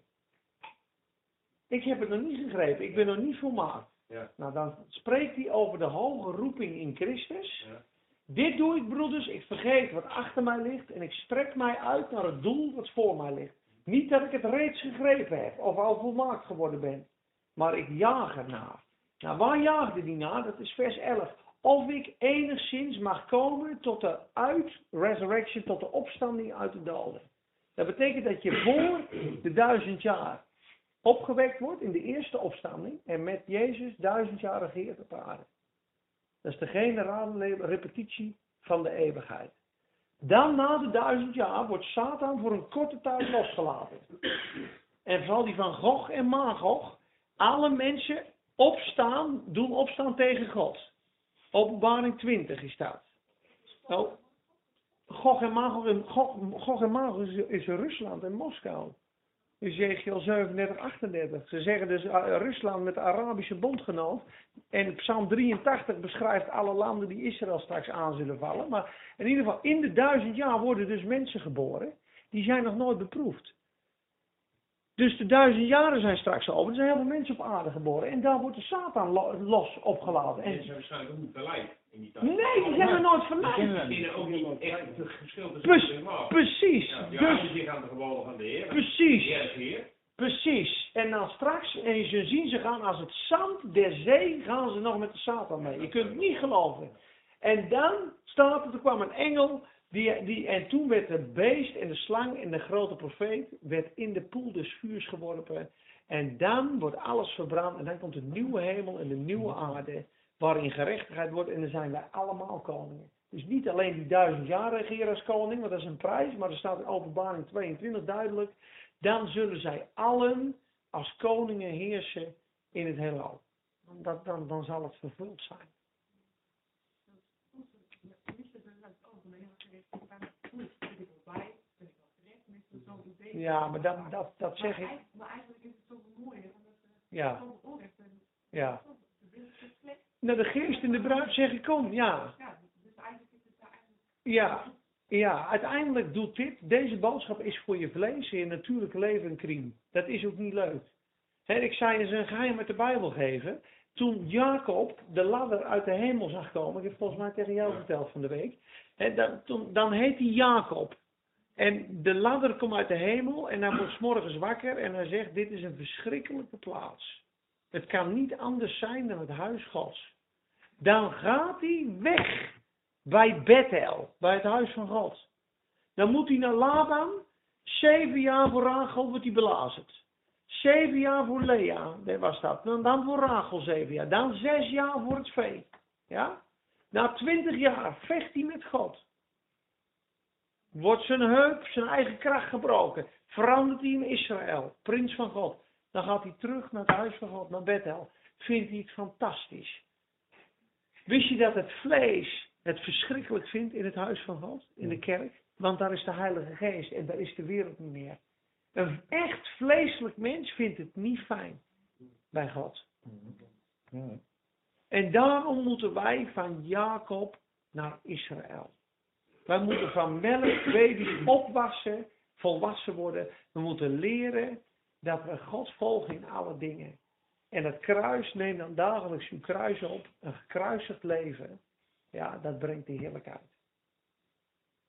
Ik heb het nog niet gegrepen, ik ben nog niet volmaakt.
Ja.
Nou, dan spreekt hij over de hoge roeping in Christus.
Ja.
Dit doe ik, broeders, ik vergeet wat achter mij ligt en ik strek mij uit naar het doel wat voor mij ligt. Niet dat ik het reeds gegrepen heb of al volmaakt geworden ben, maar ik jaag ernaar. Nou, waar jaagde die naar? Dat is vers 11. Of ik enigszins mag komen tot de uit resurrection, tot de opstanding uit de doden. Dat betekent dat je voor de duizend jaar opgewekt wordt in de eerste opstanding en met Jezus duizend jaar regeert op aarde. Dat is de generale repetitie van de eeuwigheid. Dan na de duizend jaar wordt Satan voor een korte tijd losgelaten. En zal die van Gog en Magog alle mensen opstaan, doen opstaan tegen God. Openbaring 20 is dat. Nou, Gog en Magog, Gog, en Magog is Rusland en Moskou. Ezekiel 37, 38. Ze zeggen dus uh, Rusland met de Arabische bondgenoot. En Psalm 83 beschrijft alle landen die Israël straks aan zullen vallen. Maar in ieder geval, in de duizend jaar worden dus mensen geboren. Die zijn nog nooit beproefd. Dus de duizend jaren zijn straks over. Er zijn heel veel mensen op aarde geboren. En daar wordt de Satan lo- los opgelaten.
En ze waarschijnlijk ook niet verleid in die tijd.
nee, die zijn er nooit verleid.
Die kennen ook niet echt het verschil tussen
Precies.
Ja, die
Dus,
zich aan de gewonen van de Heer.
precies.
Heer.
Precies. En dan straks, en je zult zien, ze gaan als het zand der zee, gaan ze nog met de Satan mee. Je kunt het niet geloven. En dan staat er, er kwam een engel, die, die, en toen werd het beest en de slang en de grote profeet, werd in de poel des vuurs geworpen. En dan wordt alles verbrand en dan komt de nieuwe hemel en de nieuwe aarde, waarin gerechtigheid wordt en dan zijn wij allemaal koningen. Dus niet alleen die duizend jaar regeren als koning, want dat is een prijs, maar er staat in openbaring 22 duidelijk, dan zullen zij allen als koningen heersen in het heelal. dan, dan, dan zal het vervuld zijn. Ja, maar dat, dat, dat zeg ik.
Maar eigenlijk is het zoveel mooier,
Ja, ja. Nou, de geest in de bruid zeg ik kom, ja.
Ja, dus het
Ja, ja, uiteindelijk doet dit, deze boodschap is voor je vlees en je natuurlijke leven een crime. Dat is ook niet leuk. Hè, ik zei eens een geheim uit de Bijbel geven. Toen Jacob de ladder uit de hemel zag komen, ik heb volgens mij tegen jou verteld van de week. Hè, dan, toen, dan heet hij Jacob. En de ladder komt uit de hemel en hij wordt 's morgens wakker en hij zegt, dit is een verschrikkelijke plaats. Het kan niet anders zijn dan het huis Gods. Dan gaat hij weg bij Bethel, bij het huis van God. Dan moet hij naar Laban, zeven jaar voor Rachel wordt hij belazerd. Zeven jaar voor Lea, dat was dat. Dan, dan voor Rachel zeven jaar. Dan zes jaar voor het vee. Ja? Na twintig jaar vecht hij met God. Wordt zijn heup, zijn eigen kracht gebroken. Verandert hij in Israël, prins van God. Dan gaat hij terug naar het huis van God, naar Bethel. Vindt hij het fantastisch. Wist je dat het vlees het verschrikkelijk vindt in het huis van God, in de kerk? Want daar is de Heilige Geest en daar is de wereld niet meer. Een echt vleeselijk mens vindt het niet fijn bij God. En daarom moeten wij van Jacob naar Israël. Wij moeten van melk, baby's opwassen, volwassen worden. We moeten leren dat we God volgen in alle dingen. En het kruis, neem dan dagelijks uw kruis op. Een gekruisigd leven, ja, dat brengt de heerlijkheid.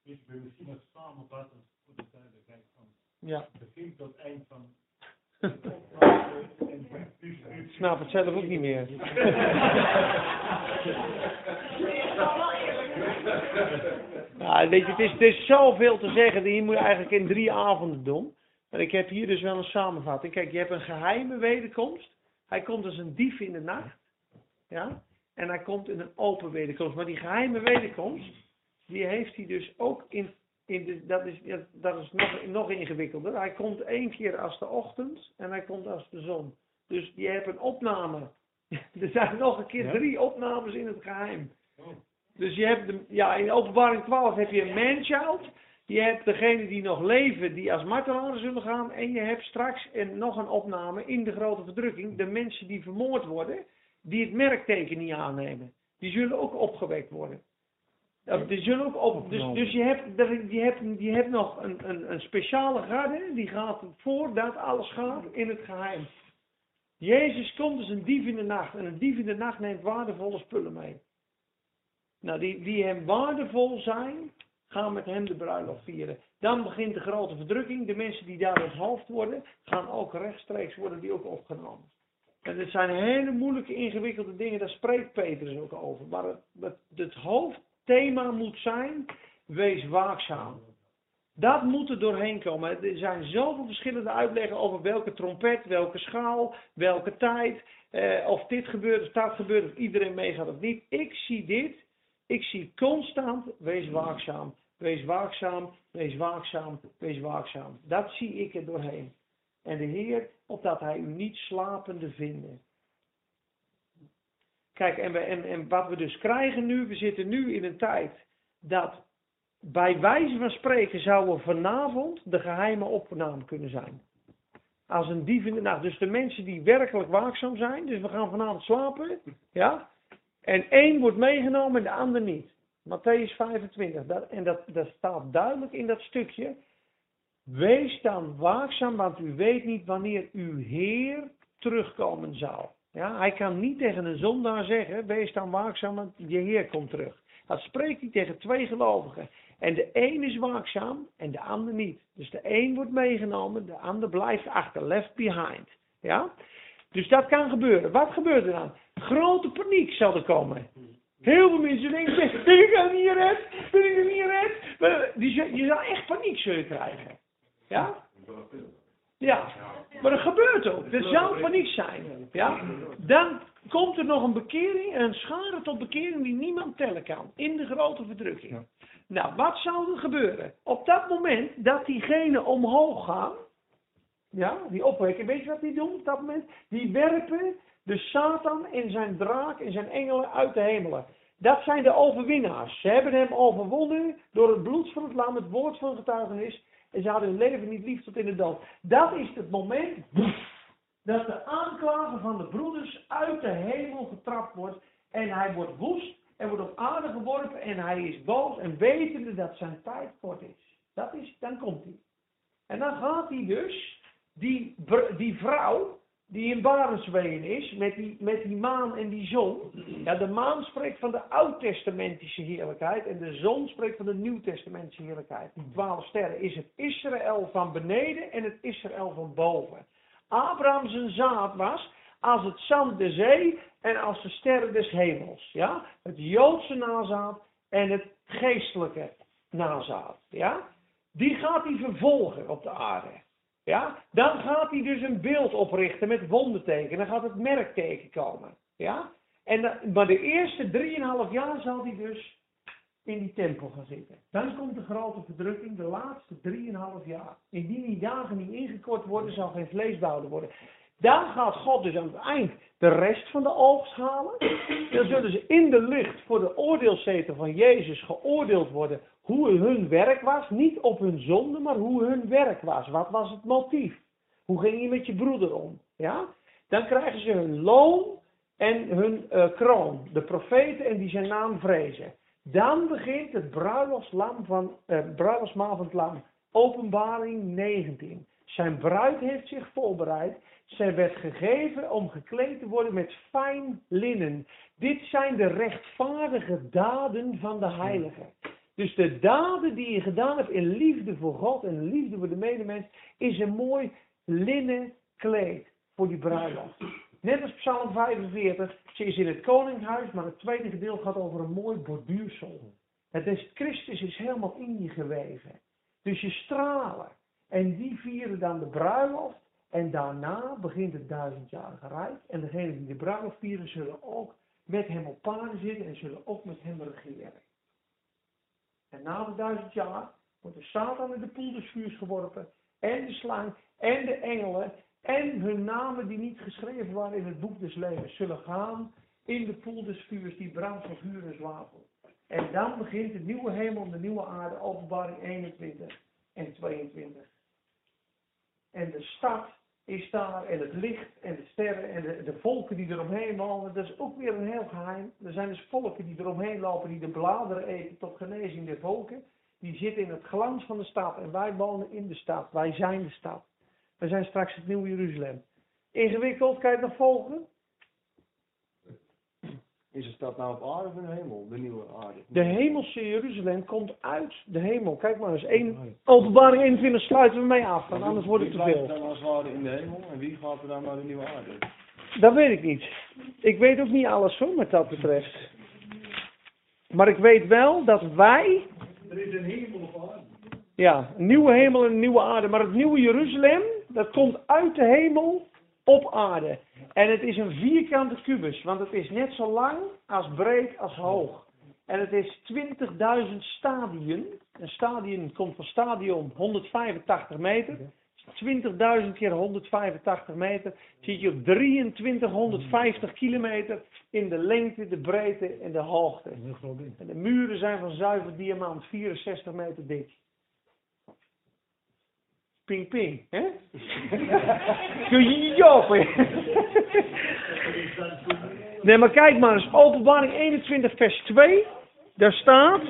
Ik wil misschien nog voor de duidelijkheid van
Ja,
begin tot eind van dus
ik snap het zelf ook niet meer. Nou, weet je, het is, het is zoveel te zeggen. Hier moet je eigenlijk in drie avonden doen. Maar ik heb hier dus wel een samenvatting. Kijk, je hebt een geheime wederkomst. Hij komt als een dief in de nacht. Ja? En hij komt in een open wederkomst. Maar die geheime wederkomst, die heeft hij dus ook in, in de, dat is, dat is nog, nog ingewikkelder. Hij komt één keer als de ochtend en hij komt als de zon. Dus je hebt een opname. Er zijn nog een keer
Ja?
drie opnames in het geheim. Dus je hebt, de, ja, in openbaring 12 heb je een manchild. Je hebt degene die nog leven, die als martelaren zullen gaan. En je hebt straks en nog een opname in de grote verdrukking. De mensen die vermoord worden, die het merkteken niet aannemen. Die zullen ook opgewekt worden. Die zullen ook op, dus, dus je hebt, je hebt, je hebt nog een, een, een speciale garde, die gaat voordat alles gaat in het geheim. Jezus komt als een dief in de nacht. En een dief in de nacht neemt waardevolle spullen mee. Nou, die, die hem waardevol zijn, gaan met hem de bruiloft vieren. Dan begint de grote verdrukking. De mensen die daar het hoofd worden, gaan ook rechtstreeks worden die ook opgenomen. En dit zijn hele moeilijke, ingewikkelde dingen, daar spreekt Petrus ook over. Maar het, het, het hoofdthema moet zijn, wees waakzaam. Dat moet er doorheen komen. Er zijn zoveel verschillende uitleggen over welke trompet, welke schaal, welke tijd. Eh, of dit gebeurt of dat gebeurt, of iedereen meegaat of niet. Ik zie dit. Ik zie constant, wees waakzaam. Wees waakzaam, wees waakzaam, wees waakzaam. Dat zie ik er doorheen. En de Heer, opdat Hij u niet slapende vinden. Kijk, en, en, en wat we dus krijgen nu, we zitten nu in een tijd dat bij wijze van spreken zouden vanavond de geheime opname kunnen zijn. Als een dief in de nacht. Dus de mensen die werkelijk waakzaam zijn, dus we gaan vanavond slapen, ja. En één wordt meegenomen en de ander niet. Matthäus 25. Dat, en dat, dat staat duidelijk in dat stukje. Wees dan waakzaam, want u weet niet wanneer uw Heer terugkomen zal. Ja, hij kan niet tegen een zondaar zeggen, wees dan waakzaam, want je Heer komt terug. Dat spreekt hij tegen twee gelovigen. En de een is waakzaam en de ander niet. Dus de een wordt meegenomen, de ander blijft achter, left behind. Ja? Dus dat kan gebeuren. Wat gebeurt er dan? Grote paniek zal er komen. Heel veel mensen denken, ben ik er niet red? Ben ik er niet red? Die Je zal echt paniek zullen krijgen. Ja? Ja, maar dat gebeurt ook. Er zal paniek zijn. Ja? Dan komt er nog een bekering, een schare tot bekering die niemand tellen kan. In de grote verdrukking. Nou, wat zou er gebeuren? Op dat moment dat diegenen omhoog gaan, ja, die opwekken, weet je wat die doen op dat moment? Die werpen de Satan en zijn draak en zijn engelen uit de hemelen. Dat zijn de overwinnaars. Ze hebben hem overwonnen door het bloed van het lam, het woord van getuigenis. En ze hadden hun leven niet lief tot in de dood. Dat is het moment dat de aanklager van de broeders uit de hemel getrapt wordt. En hij wordt woest en wordt op aarde geworpen en hij is boos en wetende dat zijn tijd kort is. Dat is, dan komt hij. En dan gaat hij dus, die, die vrouw, die in Barensween is, met die, met die maan en die zon. Ja, de maan spreekt van de oud-testamentische heerlijkheid en de zon spreekt van de nieuw-testamentische heerlijkheid. Die twaalf sterren is het Israël van beneden en het Israël van boven. Abraham zijn zaad was als het zand der zee en als de sterren des hemels. Ja? Het Joodse nazaad en het geestelijke nazaad. Ja? Die gaat hij vervolgen op de aarde. Ja? Dan gaat hij dus een beeld oprichten met wonderteken. Dan gaat het merkteken komen. Ja? En da- maar de eerste drieënhalf jaar zal hij dus in die tempel gaan zitten. Dan komt de grote verdrukking, de laatste drieënhalf jaar. Indien die dagen niet ingekort worden, zal geen vlees behouden worden. Dan gaat God dus aan het eind de rest van de oogst halen. Dan zullen ze in de lucht voor de oordeelszetel van Jezus geoordeeld worden hoe hun werk was. Niet op hun zonde, maar hoe hun werk was. Wat was het motief? Hoe ging je met je broeder om? Ja? Dan krijgen ze hun loon en hun eh, kroon. De profeten en die zijn naam vrezen. Dan begint het bruiloftslam van, eh, van het lam. Openbaring 19. Zijn bruid heeft zich voorbereid. Zij werd gegeven om gekleed te worden met fijn linnen. Dit zijn de rechtvaardige daden van de heilige. Dus de daden die je gedaan hebt in liefde voor God en liefde voor de medemens, is een mooi linnen kleed voor die bruiloft. Net als Psalm 45, ze is in het koninghuis, maar het tweede gedeelte gaat over een mooi borduursel. Het is, Christus is helemaal in je geweven. Dus je stralen. En die vieren dan de bruiloft. En daarna begint het duizendjarige rijk. En degenen die de bruiloft vieren, zullen ook met hem op paarden zitten en zullen ook met hem regeren. En na de duizend jaar wordt de Satan in de poel des vuurs geworpen. En de slang en de engelen en hun namen die niet geschreven waren in het boek des levens zullen gaan in de poel des vuurs die brandt van vuur en zwavel. En dan begint de nieuwe hemel en de nieuwe aarde, openbaring 21 en 22. En de stad is daar en het licht en de sterren en de, de volken die eromheen wonen. Dat is ook weer een heel geheim. Er zijn dus volken die eromheen lopen die de bladeren eten tot genezing der volken. Die zitten in het glans van de stad en wij wonen in de stad. Wij zijn de stad. We zijn straks het nieuwe Jeruzalem. Ingewikkeld, kan je het volgen?
Is de stad nou op aarde of in de hemel? De nieuwe aarde.
De hemelse Jeruzalem komt uit de hemel. Kijk maar eens, één, openbaring 21 sluiten we mee af, want anders wordt het te
Wie
veel.
dan als het ware in de hemel en wie gaat er dan naar de nieuwe aarde?
Dat weet ik niet. Ik weet ook niet alles hoor, wat dat betreft. Maar ik weet wel dat wij,
Er is een hemel op aarde.
ja, een nieuwe hemel en een nieuwe aarde. Maar het nieuwe Jeruzalem, dat komt uit de hemel op aarde. En het is een vierkante kubus, want het is net zo lang als breed als hoog. En het is 20.000 stadien. Een stadion komt van stadion 185 meter. 20.000 keer 185 meter. Zit je op 2350 kilometer in de lengte, de breedte en de hoogte. En de muren zijn van zuiver diamant, 64 meter dik. Ping ping, hè? Jopen? nee, maar kijk maar eens, openbaring 21 vers 2, daar staat...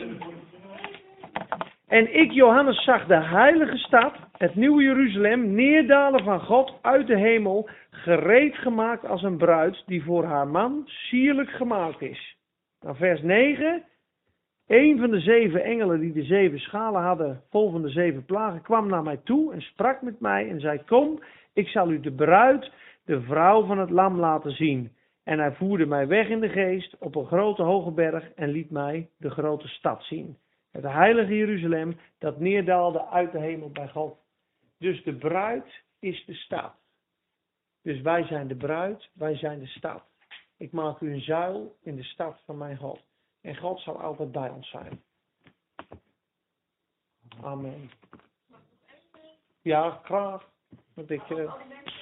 En ik, Johannes, zag de heilige stad, het nieuwe Jeruzalem, neerdalen van God uit de hemel, gereed gemaakt als een bruid die voor haar man sierlijk gemaakt is. Dan vers 9. Een van de zeven engelen die de zeven schalen hadden, vol van de zeven plagen, kwam naar mij toe en sprak met mij en zei: Kom, ik zal u de bruid, de vrouw van het lam laten zien. En hij voerde mij weg in de geest op een grote hoge berg en liet mij de grote stad zien. Het heilige Jeruzalem dat neerdaalde uit de hemel bij God. Dus de bruid is de stad. Dus wij zijn de bruid, wij zijn de stad. Ik maak u een zuil in de stad van mijn God. En God zal altijd bij ons zijn. Amen. Ja, graag. Wat denk je?
Al die